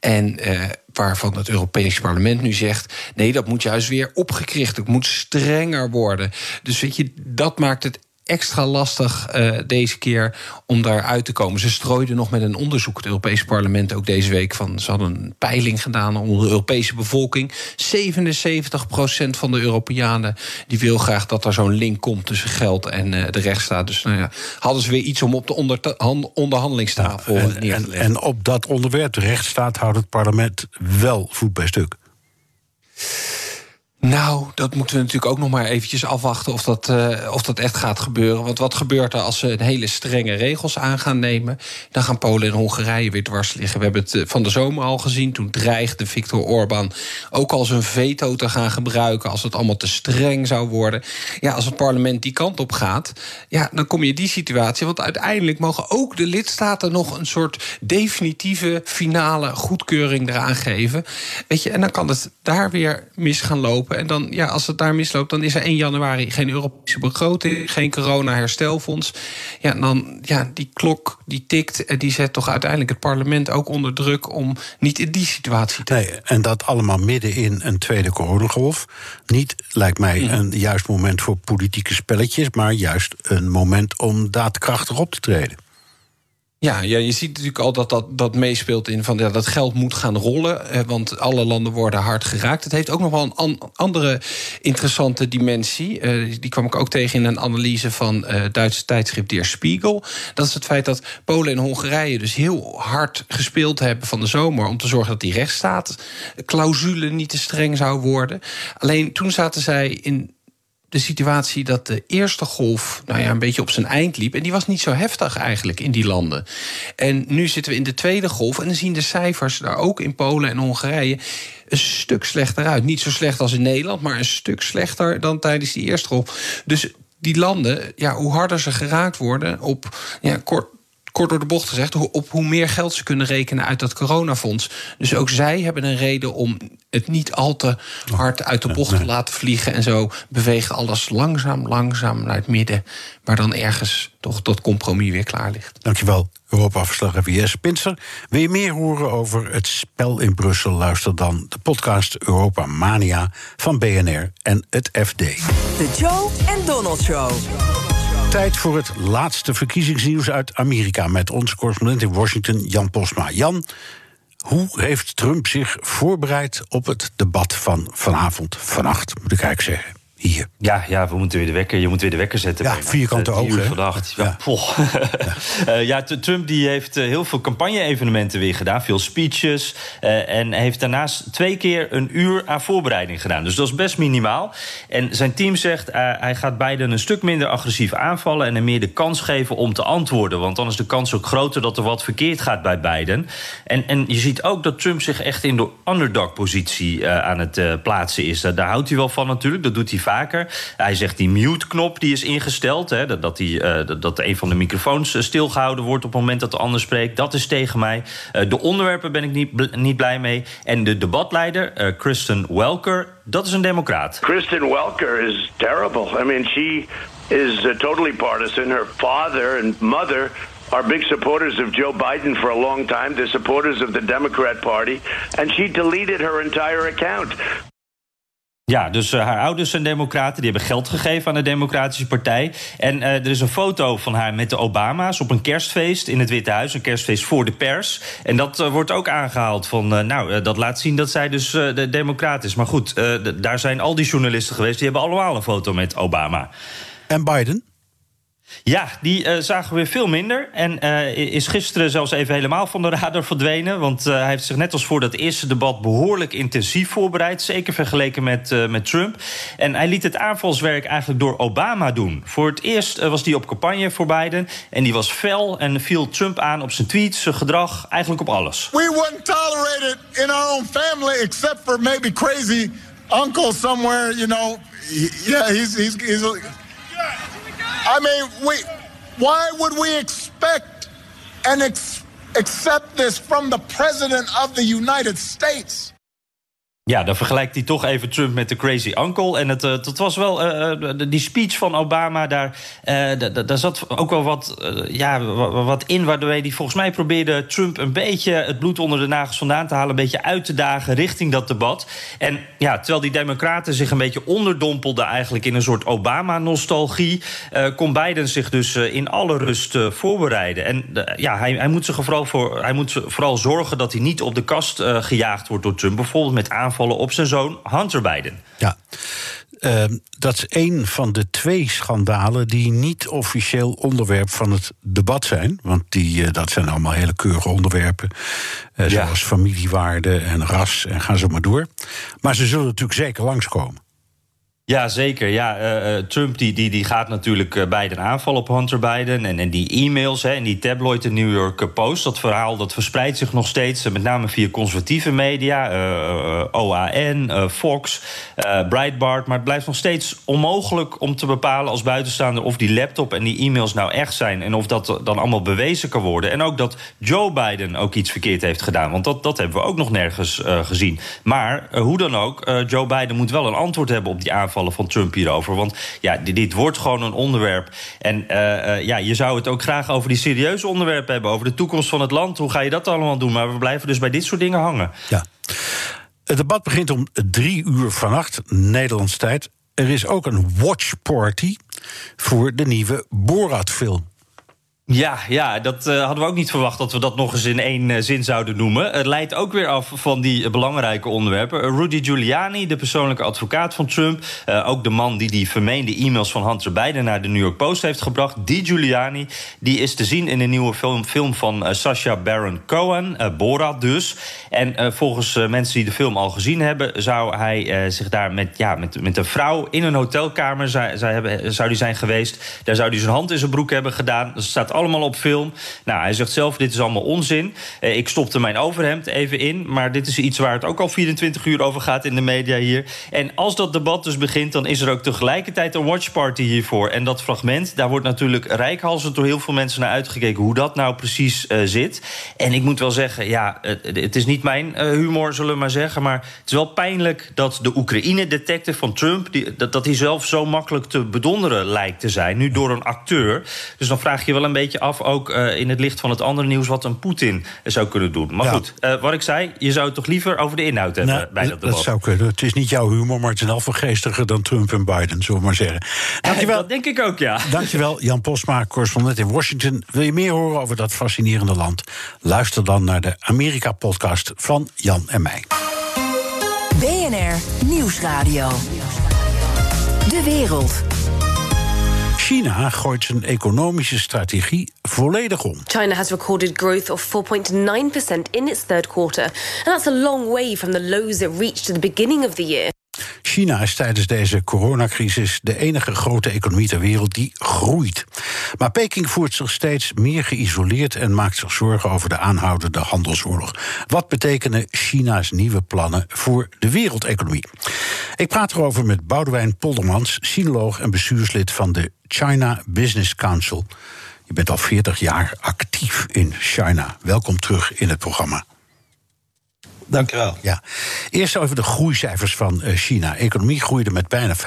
En uh, waarvan het Europese parlement nu zegt: nee, dat moet juist weer opgekricht, het moet strenger worden. Dus weet je, dat maakt het extra lastig uh, deze keer om daar uit te komen. Ze strooiden nog met een onderzoek, het Europese parlement ook deze week. Van, ze hadden een peiling gedaan onder de Europese bevolking. 77% van de Europeanen die wil graag dat er zo'n link komt tussen geld en uh, de rechtsstaat. Dus nou ja, hadden ze weer iets om op de onder onderhandelingstafel ja, en, neer te leggen. En, en op dat onderwerp, de rechtsstaat, houdt het parlement wel voet bij stuk. Nou, dat moeten we natuurlijk ook nog maar eventjes afwachten of dat, uh, of dat echt gaat gebeuren. Want wat gebeurt er als ze een hele strenge regels aan gaan nemen? Dan gaan Polen en Hongarije weer dwars liggen. We hebben het eh, van de zomer al gezien. Toen dreigde Viktor Orbán ook al zijn veto te gaan gebruiken als het allemaal te streng zou worden. Ja, als het parlement die kant op gaat, ja, dan kom je in die situatie. Want uiteindelijk mogen ook de lidstaten nog een soort definitieve finale goedkeuring eraan geven. Weet je, en dan kan het daar weer mis gaan lopen. En dan, ja, als het daar misloopt, dan is er 1 januari geen Europese begroting, geen corona-herstelfonds. Ja, dan, ja, die klok die tikt en die zet toch uiteindelijk het parlement ook onder druk om niet in die situatie te. Nee, en dat allemaal midden in een tweede coronagolf. Niet, lijkt mij, een juist moment voor politieke spelletjes, maar juist een moment om daadkrachtig op te treden. Ja, ja, je ziet natuurlijk al dat dat, dat meespeelt in van ja, dat geld moet gaan rollen. Eh, want alle landen worden hard geraakt. Het heeft ook nog wel een an, andere interessante dimensie. Uh, die kwam ik ook tegen in een analyse van uh, Duitse tijdschrift Der Spiegel. Dat is het feit dat Polen en Hongarije dus heel hard gespeeld hebben van de zomer. om te zorgen dat die rechtsstaatclausule niet te streng zou worden. Alleen toen zaten zij in de situatie dat de eerste golf nou ja, een beetje op zijn eind liep. En die was niet zo heftig eigenlijk in die landen. En nu zitten we in de tweede golf en dan zien de cijfers daar ook in Polen en Hongarije een stuk slechter uit. Niet zo slecht als in Nederland, maar een stuk slechter dan tijdens die eerste golf. Dus die landen, ja, hoe harder ze geraakt worden op ja, kort, kort door de bocht gezegd, op hoe meer geld ze kunnen rekenen uit dat coronafonds. Dus ook zij hebben een reden om het niet al te hard uit de bocht te laten vliegen. En zo beweegt alles langzaam, langzaam naar het midden. Waar dan ergens toch dat compromis weer klaar ligt. Dankjewel, Europa-verslaggever Jesse Pinster. Wil je meer horen over het spel in Brussel? Luister dan de podcast Europa Mania van BNR en het FD. De Joe en Donald Show. Tijd voor het laatste verkiezingsnieuws uit Amerika met onze correspondent in Washington, Jan Posma. Jan, hoe heeft Trump zich voorbereid op het debat van vanavond, vannacht, moet ik eigenlijk zeggen? Hier. Ja, ja, we moeten weer de wekker, je moet weer de wekker zetten. Ja, vierkante ogen. Vannacht. Ja, ja. ja, Trump die heeft uh, heel veel campagne-evenementen weer gedaan. Veel speeches. En heeft daarnaast twee keer een uur aan voorbereiding gedaan. Dus dat is best minimaal. En zijn team zegt hij gaat Biden een stuk minder agressief aanvallen... en hem meer de kans geven om te antwoorden. Want dan is de kans ook groter dat er wat verkeerd gaat bij Biden. En, en je ziet ook dat Trump zich echt in de underdog-positie aan het plaatsen is. daar houdt hij wel van natuurlijk. Dat doet hij Hij zegt die mute-knop die is ingesteld. Hè, dat, die, uh, dat een van de microfoons eh, stilgehouden wordt op het moment dat de ander spreekt. Dat is tegen mij. Uh, de onderwerpen ben ik niet, niet blij mee. En de debatleider, Kristen Welker, dat is een democraat. Kristen Welker is terrible. I mean, she is totally partisan. Her father and mother are big supporters of Joe Biden for a long time. They're supporters of the Democrat Party. And she deleted her entire account. Ja, dus uh, haar ouders zijn democraten. Die hebben geld gegeven aan de Democratische Partij. En uh, er is een foto van haar met de Obama's op een kerstfeest in het Witte Huis. Een kerstfeest voor de pers. En dat uh, wordt ook aangehaald van... nou, dat laat zien dat zij dus de democraat is. Maar goed, daar zijn al die journalisten geweest... die hebben allemaal een foto met Obama. En Biden? Ja, die uh, zagen we veel minder. En uh, is gisteren zelfs even helemaal van de radar verdwenen. Want uh, hij heeft zich net als voor dat eerste debat behoorlijk intensief voorbereid. Zeker vergeleken met, met Trump. En hij liet het aanvalswerk eigenlijk door Obama doen. Voor het eerst was hij op campagne voor Biden. En die was fel en viel Trump aan op zijn tweets, zijn gedrag, eigenlijk op alles. We wouldn't tolerate it in our own family, except for maybe crazy uncle somewhere, you know. Yeah, he's, he's I mean, we, why would we expect and ex accept this from the President of the United States? Ja, dan vergelijkt hij toch even Trump met de crazy uncle. En het, het was wel, uh, die speech van Obama, daar, daar zat ook wel wat, ja, wat in... waardoor hij volgens mij probeerde Trump een beetje het bloed onder de nagels vandaan te halen... een beetje uit te dagen richting dat debat. En ja, terwijl die democraten zich een beetje onderdompelden... eigenlijk in een soort Obama-nostalgie... kon Biden zich dus in alle rust voorbereiden. En ja, hij, hij, moet zich vooral voor, hij moet vooral zorgen dat hij niet op de kast gejaagd wordt door Trump. Bijvoorbeeld met aanvallen op zijn zoon Hunter Biden. Ja. Uh, dat is een van de twee schandalen die niet officieel onderwerp van het debat zijn. Want die, uh, dat zijn allemaal hele keurige onderwerpen. Uh, ja. Zoals familiewaarde en ras en gaan zo maar door. Maar ze zullen natuurlijk zeker langskomen. Ja, zeker. Ja, uh, Trump die, die, die gaat natuurlijk uh, Biden aanvallen op Hunter Biden. En, en die e-mails hè, en die tabloid de New York Post... dat verhaal dat verspreidt zich nog steeds, met name via conservatieve media... Uh, OAN, Fox, Breitbart. Maar het blijft nog steeds onmogelijk om te bepalen als buitenstaander... of die laptop en die e-mails nou echt zijn... en of dat dan allemaal bewezen kan worden. En ook dat Joe Biden ook iets verkeerd heeft gedaan. Want dat, dat hebben we ook nog nergens gezien. Maar hoe dan ook, Joe Biden moet wel een antwoord hebben op die aanval van Trump hierover. Want ja, dit, wordt gewoon een onderwerp. En uh, uh, ja, je zou het ook graag over die serieuze onderwerpen hebben. Over de toekomst van het land. Hoe ga je dat allemaal doen? Maar we blijven dus bij dit soort dingen hangen. Ja. Het debat begint om drie uur vannacht, Nederlands tijd. Er is ook een watchparty voor de nieuwe Borat-film. Ja, ja, dat uh, hadden we ook niet verwacht dat we dat nog eens in één uh, zin zouden noemen. Het leidt ook weer af van die belangrijke onderwerpen. Rudy Giuliani, de persoonlijke advocaat van Trump. ook de man die die vermeende e-mails van Hunter Biden naar de New York Post heeft gebracht. Die Giuliani, die is te zien in de nieuwe film, film van Sacha Baron Cohen, Borat dus. En volgens mensen die de film al gezien hebben... zou hij zich daar met, ja, met, met een vrouw in een hotelkamer zou, hebben, zou die zijn geweest. Daar zou hij zijn hand in zijn broek hebben gedaan. Dat staat allemaal op film. Nou, hij zegt zelf, dit is allemaal onzin. Eh, ik stopte mijn overhemd even in. Maar dit is iets waar het ook al 24 uur over gaat in de media hier. En als dat debat dus begint, dan is er ook tegelijkertijd een watchparty hiervoor. En dat fragment, daar wordt natuurlijk rijkhalsend door heel veel mensen naar uitgekeken... hoe dat nou precies uh, zit. En ik moet wel zeggen, ja, het, het is niet mijn uh, humor, zullen we maar zeggen... maar het is wel pijnlijk dat de Oekraïne-detective van Trump... Die, dat, dat hij zelf zo makkelijk te bedonderen lijkt te zijn... nu door een acteur. Dus dan vraag je wel een beetje beetje af, ook eh, in het licht van het andere nieuws, wat een Poetin zou kunnen doen. Maar Ja. goed, eh, wat ik zei, je zou het toch liever over de inhoud hebben Nou, bij dat debat. dat zou kunnen. Het is niet jouw humor, maar het is in elk geestiger dan Trump en Biden, zullen we maar zeggen. Dankjewel. Dat denk ik ook, ja. Dankjewel, Jan Posma, correspondent in Washington. Wil je meer horen over dat fascinerende land? Luister dan naar de Amerika-podcast van Jan en mij. BNR Nieuwsradio. De wereld. China gooit zijn economische strategie volledig om. China has recorded growth of 4.9% in its third quarter, and that's a long way from the lows it reached at the beginning of the year. China is tijdens deze coronacrisis de enige grote economie ter wereld die groeit. Maar Peking voert zich steeds meer geïsoleerd en maakt zich zorgen over de aanhoudende handelsoorlog. Wat betekenen China's nieuwe plannen voor de wereldeconomie? Ik praat erover met Boudewijn Poldermans, sinoloog en bestuurslid van de China Business Council. Je bent al 40 jaar actief in China. Welkom terug in het programma. Dank u wel. Ja. Eerst even de groeicijfers van eh, China. Economie groeide met bijna 5%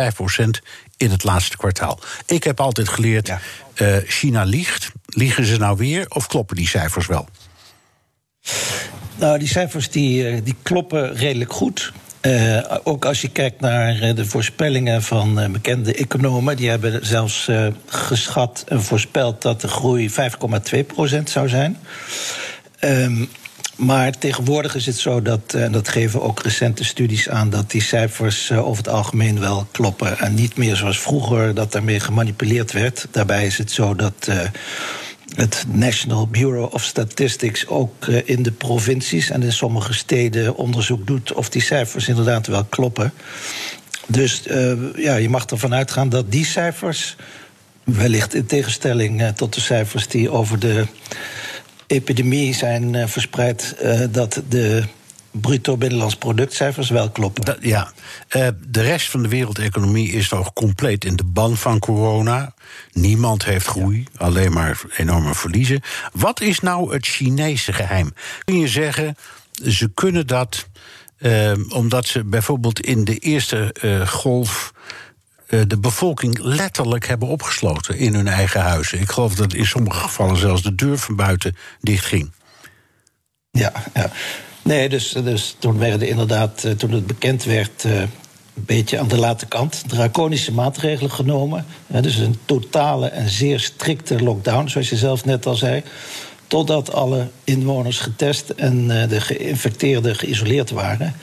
in het laatste kwartaal. Ik heb altijd geleerd, eh, China liegt. Liegen ze nou weer of kloppen die cijfers wel? Nou, die cijfers die, eh, die kloppen redelijk goed. Ook als je kijkt naar de voorspellingen van bekende economen, die hebben zelfs geschat en voorspeld dat de groei 5,2% zou zijn. Ehm, maar tegenwoordig is het zo dat, eh, en dat geven ook recente studies aan, dat die cijfers eh, over het algemeen wel kloppen. En niet meer zoals vroeger dat daarmee gemanipuleerd werd. Daarbij is het zo dat. eh, het National Bureau of Statistics ook in de provincies en in sommige steden onderzoek doet of die cijfers inderdaad wel kloppen. Dus ja, je mag ervan uitgaan dat die cijfers, wellicht in tegenstelling tot de cijfers die over de epidemie zijn eh, verspreid, eh, dat de bruto binnenlands productcijfers wel kloppen. Dat- ja. Eh, de rest van de wereldeconomie is nog compleet in de ban van corona. Niemand heeft groei, alleen maar enorme verliezen. Wat is nou het Chinese geheim? Kun je zeggen, ze kunnen dat omdat ze bijvoorbeeld in de eerste golf de bevolking letterlijk hebben opgesloten in hun eigen huizen. Ik geloof dat in sommige gevallen zelfs de deur van buiten dichtging. Ja, ja. Nee, dus, dus toen werden inderdaad, eh, toen het bekend werd, eh, een beetje aan de late kant, draconische maatregelen genomen. Dus een totale en zeer strikte lockdown, zoals je zelf net al zei. Totdat alle inwoners getest en eh, de geïnfecteerden geïsoleerd waren.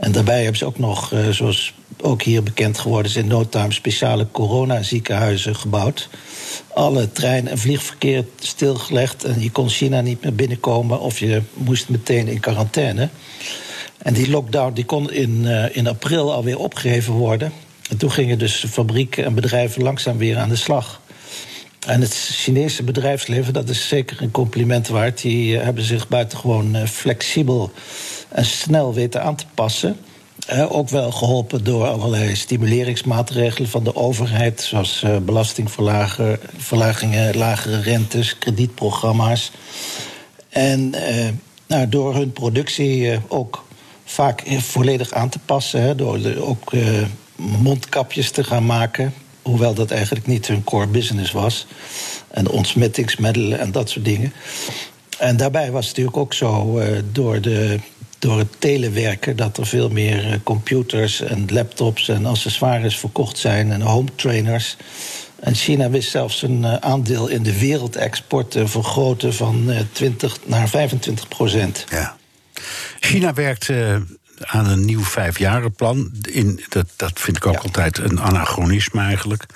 En daarbij hebben ze ook nog, eh, zoals ook hier bekend geworden is, in no time speciale coronaziekenhuizen gebouwd. Alle trein- en vliegverkeer stilgelegd en je kon China niet meer binnenkomen of je moest meteen in quarantaine. En die lockdown die kon in, eh, in april alweer opgeheven worden. En toen gingen dus fabrieken en bedrijven langzaam weer aan de slag. En het Chinese bedrijfsleven, dat is zeker een compliment waard. Die eh, hebben zich buitengewoon eh, flexibel en snel weten aan te passen. Eh, ook wel geholpen door allerlei stimuleringsmaatregelen van de overheid, zoals eh, belastingverlagingen, lagere rentes, kredietprogramma's. En nou, door hun productie ook vaak volledig aan te passen, hè, door ook mondkapjes te gaan maken, hoewel dat eigenlijk niet hun core business was. En ontsmettingsmiddelen en dat soort dingen. En daarbij was het natuurlijk ook zo eh, door, de, door het telewerken dat er veel meer eh, computers en laptops en accessoires verkocht zijn en home trainers. En China wist zelfs een eh, aandeel in de wereldexport te vergroten van eh, 20 naar 25 procent. Ja. China werkt aan een nieuw vijfjarenplan. In, dat, dat vind ik ook altijd een anachronisme eigenlijk.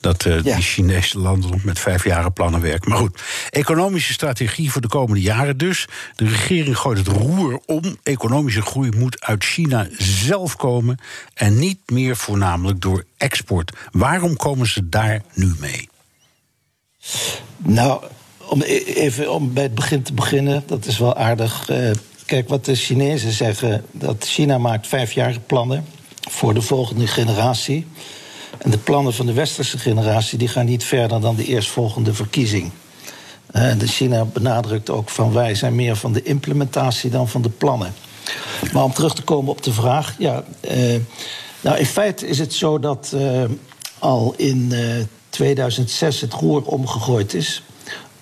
Dat eh, die Chinese landen nog met vijfjarenplannen werken. Maar goed, economische strategie voor de komende jaren dus. De regering gooit het roer om. Economische groei moet uit China zelf komen. En niet meer voornamelijk door export. Waarom komen ze daar nu mee? Nou, om e- even om bij het begin te beginnen, dat is wel aardig. Kijk, wat de Chinezen zeggen, dat China maakt vijfjarige plannen voor de volgende generatie. En de plannen van de westerse generatie die gaan niet verder dan de eerstvolgende verkiezing. Eh, En de China benadrukt ook van wij zijn meer van de implementatie dan van de plannen. Maar om terug te komen op de vraag, ja, eh, nou in feite is het zo dat eh, al in eh, 2006 het roer omgegooid is.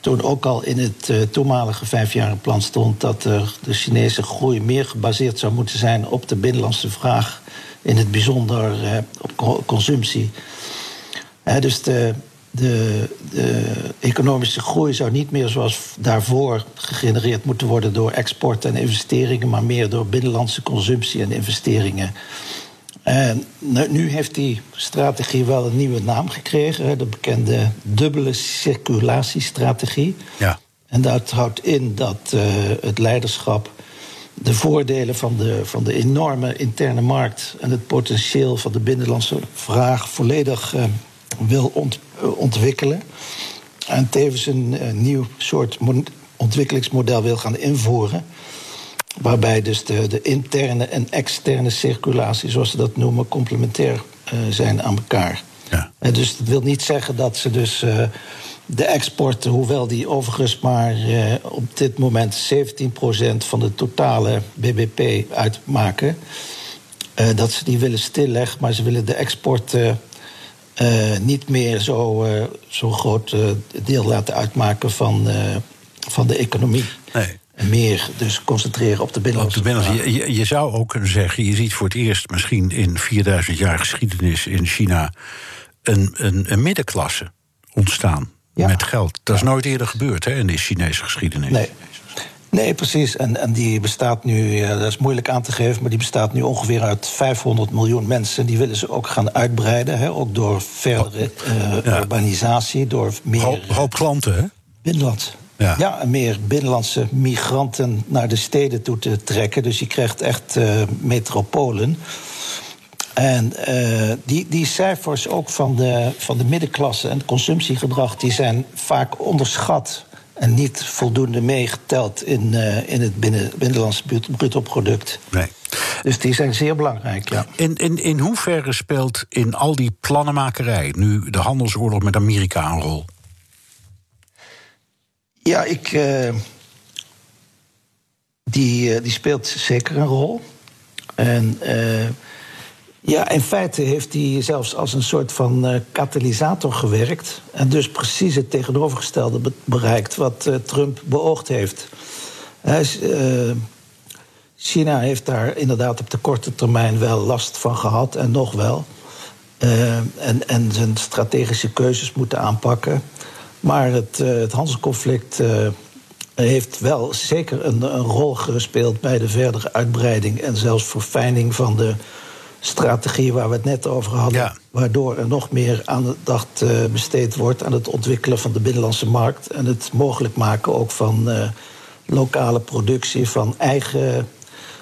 Toen ook al in het uh, toenmalige vijfjarenplan stond dat er de Chinese groei meer gebaseerd zou moeten zijn op de binnenlandse vraag, in het bijzonder uh, op consumptie. dus de, de, de, economische groei zou niet meer zoals daarvoor gegenereerd moeten worden door export en investeringen, maar meer door binnenlandse consumptie en investeringen. En nu heeft die strategie wel een nieuwe naam gekregen, de bekende dubbele circulatiestrategie. Ja. En dat houdt in dat uh, het leiderschap de voordelen van de, van de enorme interne markt en het potentieel van de binnenlandse vraag volledig uh, wil ont, uh, ontwikkelen. En tevens een nieuw soort ontwikkelingsmodel wil gaan invoeren. Waarbij dus de, de interne en externe circulatie, zoals ze dat noemen, complementair uh, zijn aan elkaar. Ja. Uh, dus dat wil niet zeggen dat ze dus uh, de export, hoewel die overigens maar op dit moment 17% van de totale BBP uitmaken, dat ze die willen stilleggen, maar ze willen de export niet meer zo, zo groot deel laten uitmaken van, van de economie. Nee meer dus concentreren op de binnenlandse op de binnenlandse, je, je, zou ook kunnen zeggen, je ziet voor het eerst misschien in 4000 jaar geschiedenis in China een, een, een middenklasse ontstaan ja. met geld. Dat is nooit eerder gebeurd hè, in de Chinese geschiedenis. Nee. Nee, precies. En, en die bestaat nu, dat is moeilijk aan te geven, maar die bestaat nu ongeveer uit 500 miljoen mensen. Die willen ze ook gaan uitbreiden, hè, ook door verdere uh, ja. urbanisatie, door meer. Hoop, hoop klanten, hè? Binnenland. Ja. meer binnenlandse migranten naar de steden toe te trekken. Dus je krijgt echt uh, metropolen. En uh, die, die cijfers ook van de, van de middenklasse en het consumptiegedrag... die zijn vaak onderschat en niet voldoende meegeteld... in, uh, in het binnen, binnenlandse bruto product. Nee. Dus die zijn zeer belangrijk, ja. In, in, in hoeverre speelt in al die plannenmakerij... nu de handelsoorlog met Amerika een rol? Ja, ik. Uh, die, uh, die speelt zeker een rol. En. Uh, ja, in feite heeft hij zelfs als een soort van katalysator gewerkt. En dus precies het tegenovergestelde be bereikt wat Trump beoogd heeft. Hij China heeft daar inderdaad op de korte termijn wel last van gehad en nog wel. en, en zijn strategische keuzes moeten aanpakken. Maar het, uh, het handelsconflict uh, heeft wel zeker een, een, rol gespeeld bij de verdere uitbreiding en zelfs verfijning van de strategie waar we het net over hadden. Ja. Waardoor er nog meer aandacht uh, besteed wordt aan het ontwikkelen van de binnenlandse markt en het mogelijk maken ook van lokale productie van eigen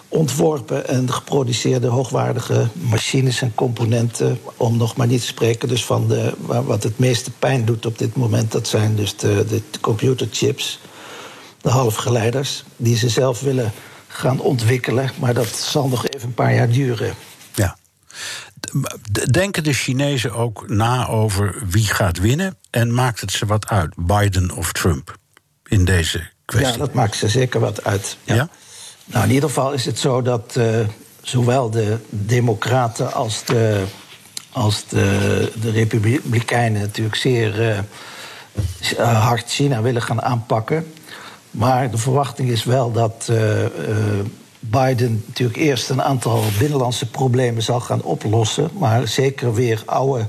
ontworpen en geproduceerde hoogwaardige machines en componenten. Om nog maar niet te spreken dus van de, wat het meeste pijn doet op dit moment. Dat zijn dus de, de computerchips, de halfgeleiders, die ze zelf willen gaan ontwikkelen. Maar dat zal nog even een paar jaar duren. Ja. Denken de Chinezen ook na over wie gaat winnen? En maakt het ze wat uit, Biden of Trump, in deze kwestie? Ja, dat maakt ze zeker wat uit. ja? ja? Nou, in ieder geval is het zo dat uh, zowel de Democraten als de, als de, de Republikeinen natuurlijk zeer uh, hard China willen gaan aanpakken. Maar de verwachting is wel dat Biden natuurlijk eerst een aantal binnenlandse problemen zal gaan oplossen, maar zeker weer oude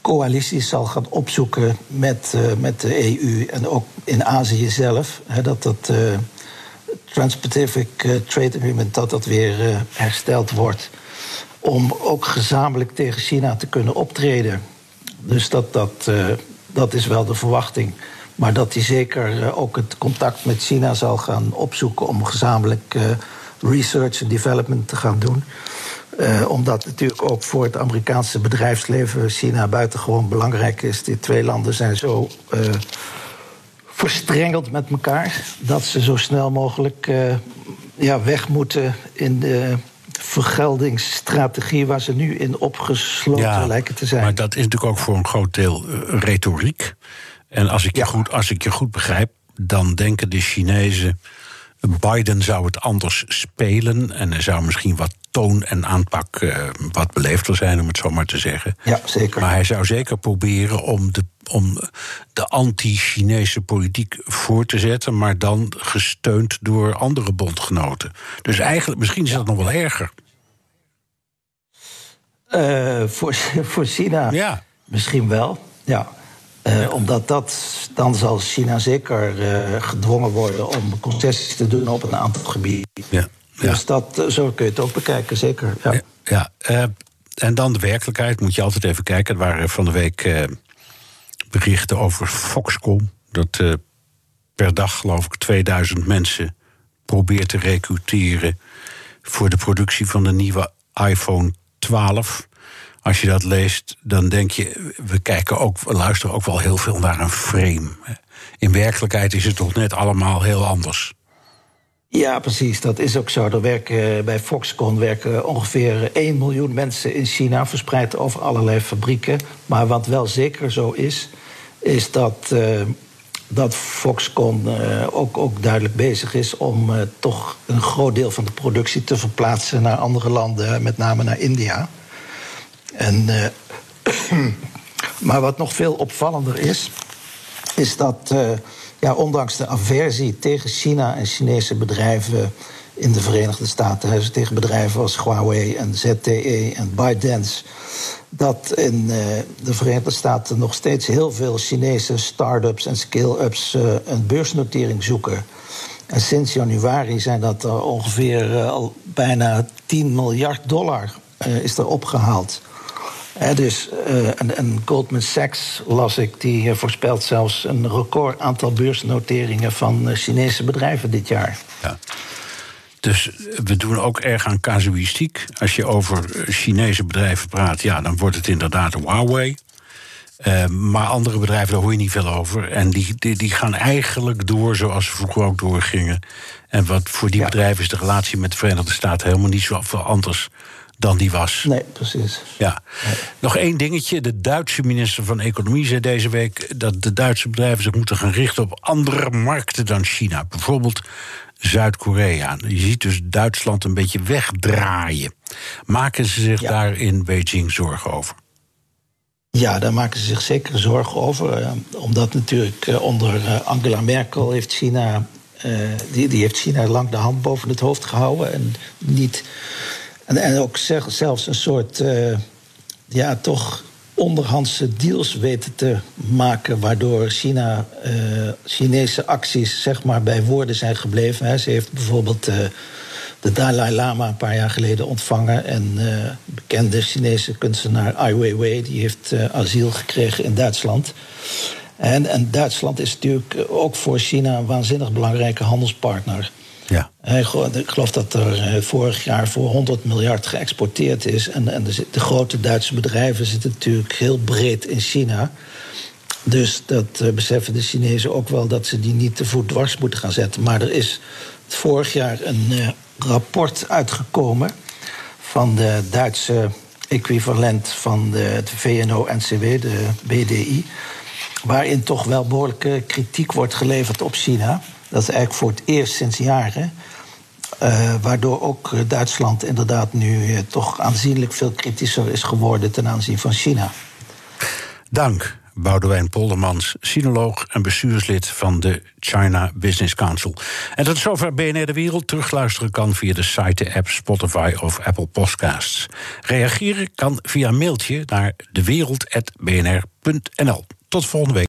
coalities zal gaan opzoeken met, met de EU en ook in Azië zelf. Hè, dat dat Trans-Pacific uh, Trade Agreement, dat dat weer uh, hersteld wordt. Om ook gezamenlijk tegen China te kunnen optreden. Dus dat, dat, uh, dat is wel de verwachting. Maar dat hij zeker ook het contact met China zal gaan opzoeken om gezamenlijk research en development te gaan doen. omdat natuurlijk ook voor het Amerikaanse bedrijfsleven China buitengewoon belangrijk is. Die twee landen zijn zo verstrengeld met elkaar. Dat ze zo snel mogelijk uh, ja, weg moeten in de vergeldingsstrategie waar ze nu in opgesloten ja, lijken te zijn. Maar dat is natuurlijk ook voor een groot deel uh, retoriek. En als ik, je Ja. goed, als ik je goed begrijp, dan denken de Chinezen. Biden zou het anders spelen en er zou misschien wat toon en aanpak uh, wat beleefder zijn, om het zo maar te zeggen. Ja, zeker. Maar hij zou zeker proberen om de, om de anti-Chinese politiek voor te zetten, maar dan gesteund door andere bondgenoten. Dus eigenlijk, misschien is dat nog wel erger. Uh, voor, voor China ja. misschien wel, ja. Uh, omdat dat, dan zal China zeker gedwongen worden om concessies te doen op een aantal gebieden. Ja. Ja. Dus dat, zo kun je het ook bekijken, zeker. Ja. ja. Uh, en dan de werkelijkheid, moet je altijd even kijken. Er waren van de week uh, berichten over Foxconn. Dat uh, per dag, geloof ik, 2000 mensen probeert te recruteren voor de productie van de nieuwe iPhone 12. Als je dat leest, dan denk je, we kijken ook, we luisteren ook wel heel veel naar een frame. In werkelijkheid is het toch net allemaal heel anders. Ja, precies. Dat is ook zo. Er werken, bij Foxconn werken ongeveer 1 miljoen mensen in China, verspreid over allerlei fabrieken. Maar wat wel zeker zo is, is dat, uh, dat Foxconn uh, ook, ook duidelijk bezig is om toch een groot deel van de productie te verplaatsen naar andere landen, met name naar India. En, maar wat nog veel opvallender is, is dat ja, ondanks de aversie tegen China en Chinese bedrijven in de Verenigde Staten, tegen bedrijven als Huawei en ZTE en ByteDance, dat in uh, de Verenigde Staten nog steeds heel veel Chinese start-ups en scale-ups uh, een beursnotering zoeken. En sinds januari zijn dat er ongeveer uh, al bijna 10 miljard dollar is er opgehaald. He, dus, uh, en, en, Goldman Sachs, las ik, die voorspelt zelfs een record aantal beursnoteringen van Chinese bedrijven dit jaar. Ja. Dus we doen ook erg aan casuïstiek. Als je over Chinese bedrijven praat, ja, dan wordt het inderdaad Huawei. Maar andere bedrijven, daar hoor je niet veel over. En die, die, die, gaan eigenlijk door zoals ze vroeger ook doorgingen. En wat voor die ja. bedrijven is de relatie met de Verenigde Staten helemaal niet zo veel anders dan die was. Nee, precies. Ja. Nee. Nog één dingetje. De Duitse minister van Economie zei deze week dat de Duitse bedrijven zich moeten gaan richten op andere markten dan China. Bijvoorbeeld Zuid-Korea. Je ziet dus Duitsland een beetje wegdraaien. Maken ze zich ja. daar in Beijing zorgen over? Ja, daar maken ze zich zeker zorgen over. Uh, omdat natuurlijk uh, onder uh, Angela Merkel heeft China. die, die heeft China lang de hand boven het hoofd gehouden. En niet en, ook zelfs een soort, uh, ja, toch onderhandse deals weten te maken, waardoor China, uh, Chinese acties zeg maar bij woorden zijn gebleven. Hè. Ze heeft bijvoorbeeld uh, de Dalai Lama een paar jaar geleden ontvangen en bekende Chinese kunstenaar Ai Weiwei die heeft asiel gekregen in Duitsland. En, en Duitsland is natuurlijk ook voor China een waanzinnig belangrijke handelspartner. Ja. Ik geloof dat er vorig jaar voor 100 miljard geëxporteerd is. En, en de, grote Duitse bedrijven zitten natuurlijk heel breed in China. Dus dat uh, beseffen de Chinezen ook wel dat ze die niet te voet dwars moeten gaan zetten. Maar er is vorig jaar een uh, rapport uitgekomen van de Duitse equivalent van de, de VNO-NCW, de BDI. Waarin toch wel behoorlijke kritiek wordt geleverd op China. Dat is eigenlijk voor het eerst sinds jaren. Uh, waardoor ook Duitsland inderdaad nu uh, toch aanzienlijk veel kritischer is geworden ten aanzien van China. Dank, Boudewijn Poldermans, sinoloog en bestuurslid van de China Business Council. En tot zover BNR De Wereld. Terugluisteren kan via de site, de app Spotify of Apple Podcasts. Reageren kan via mailtje naar dewereld.bnr.nl. Tot volgende week.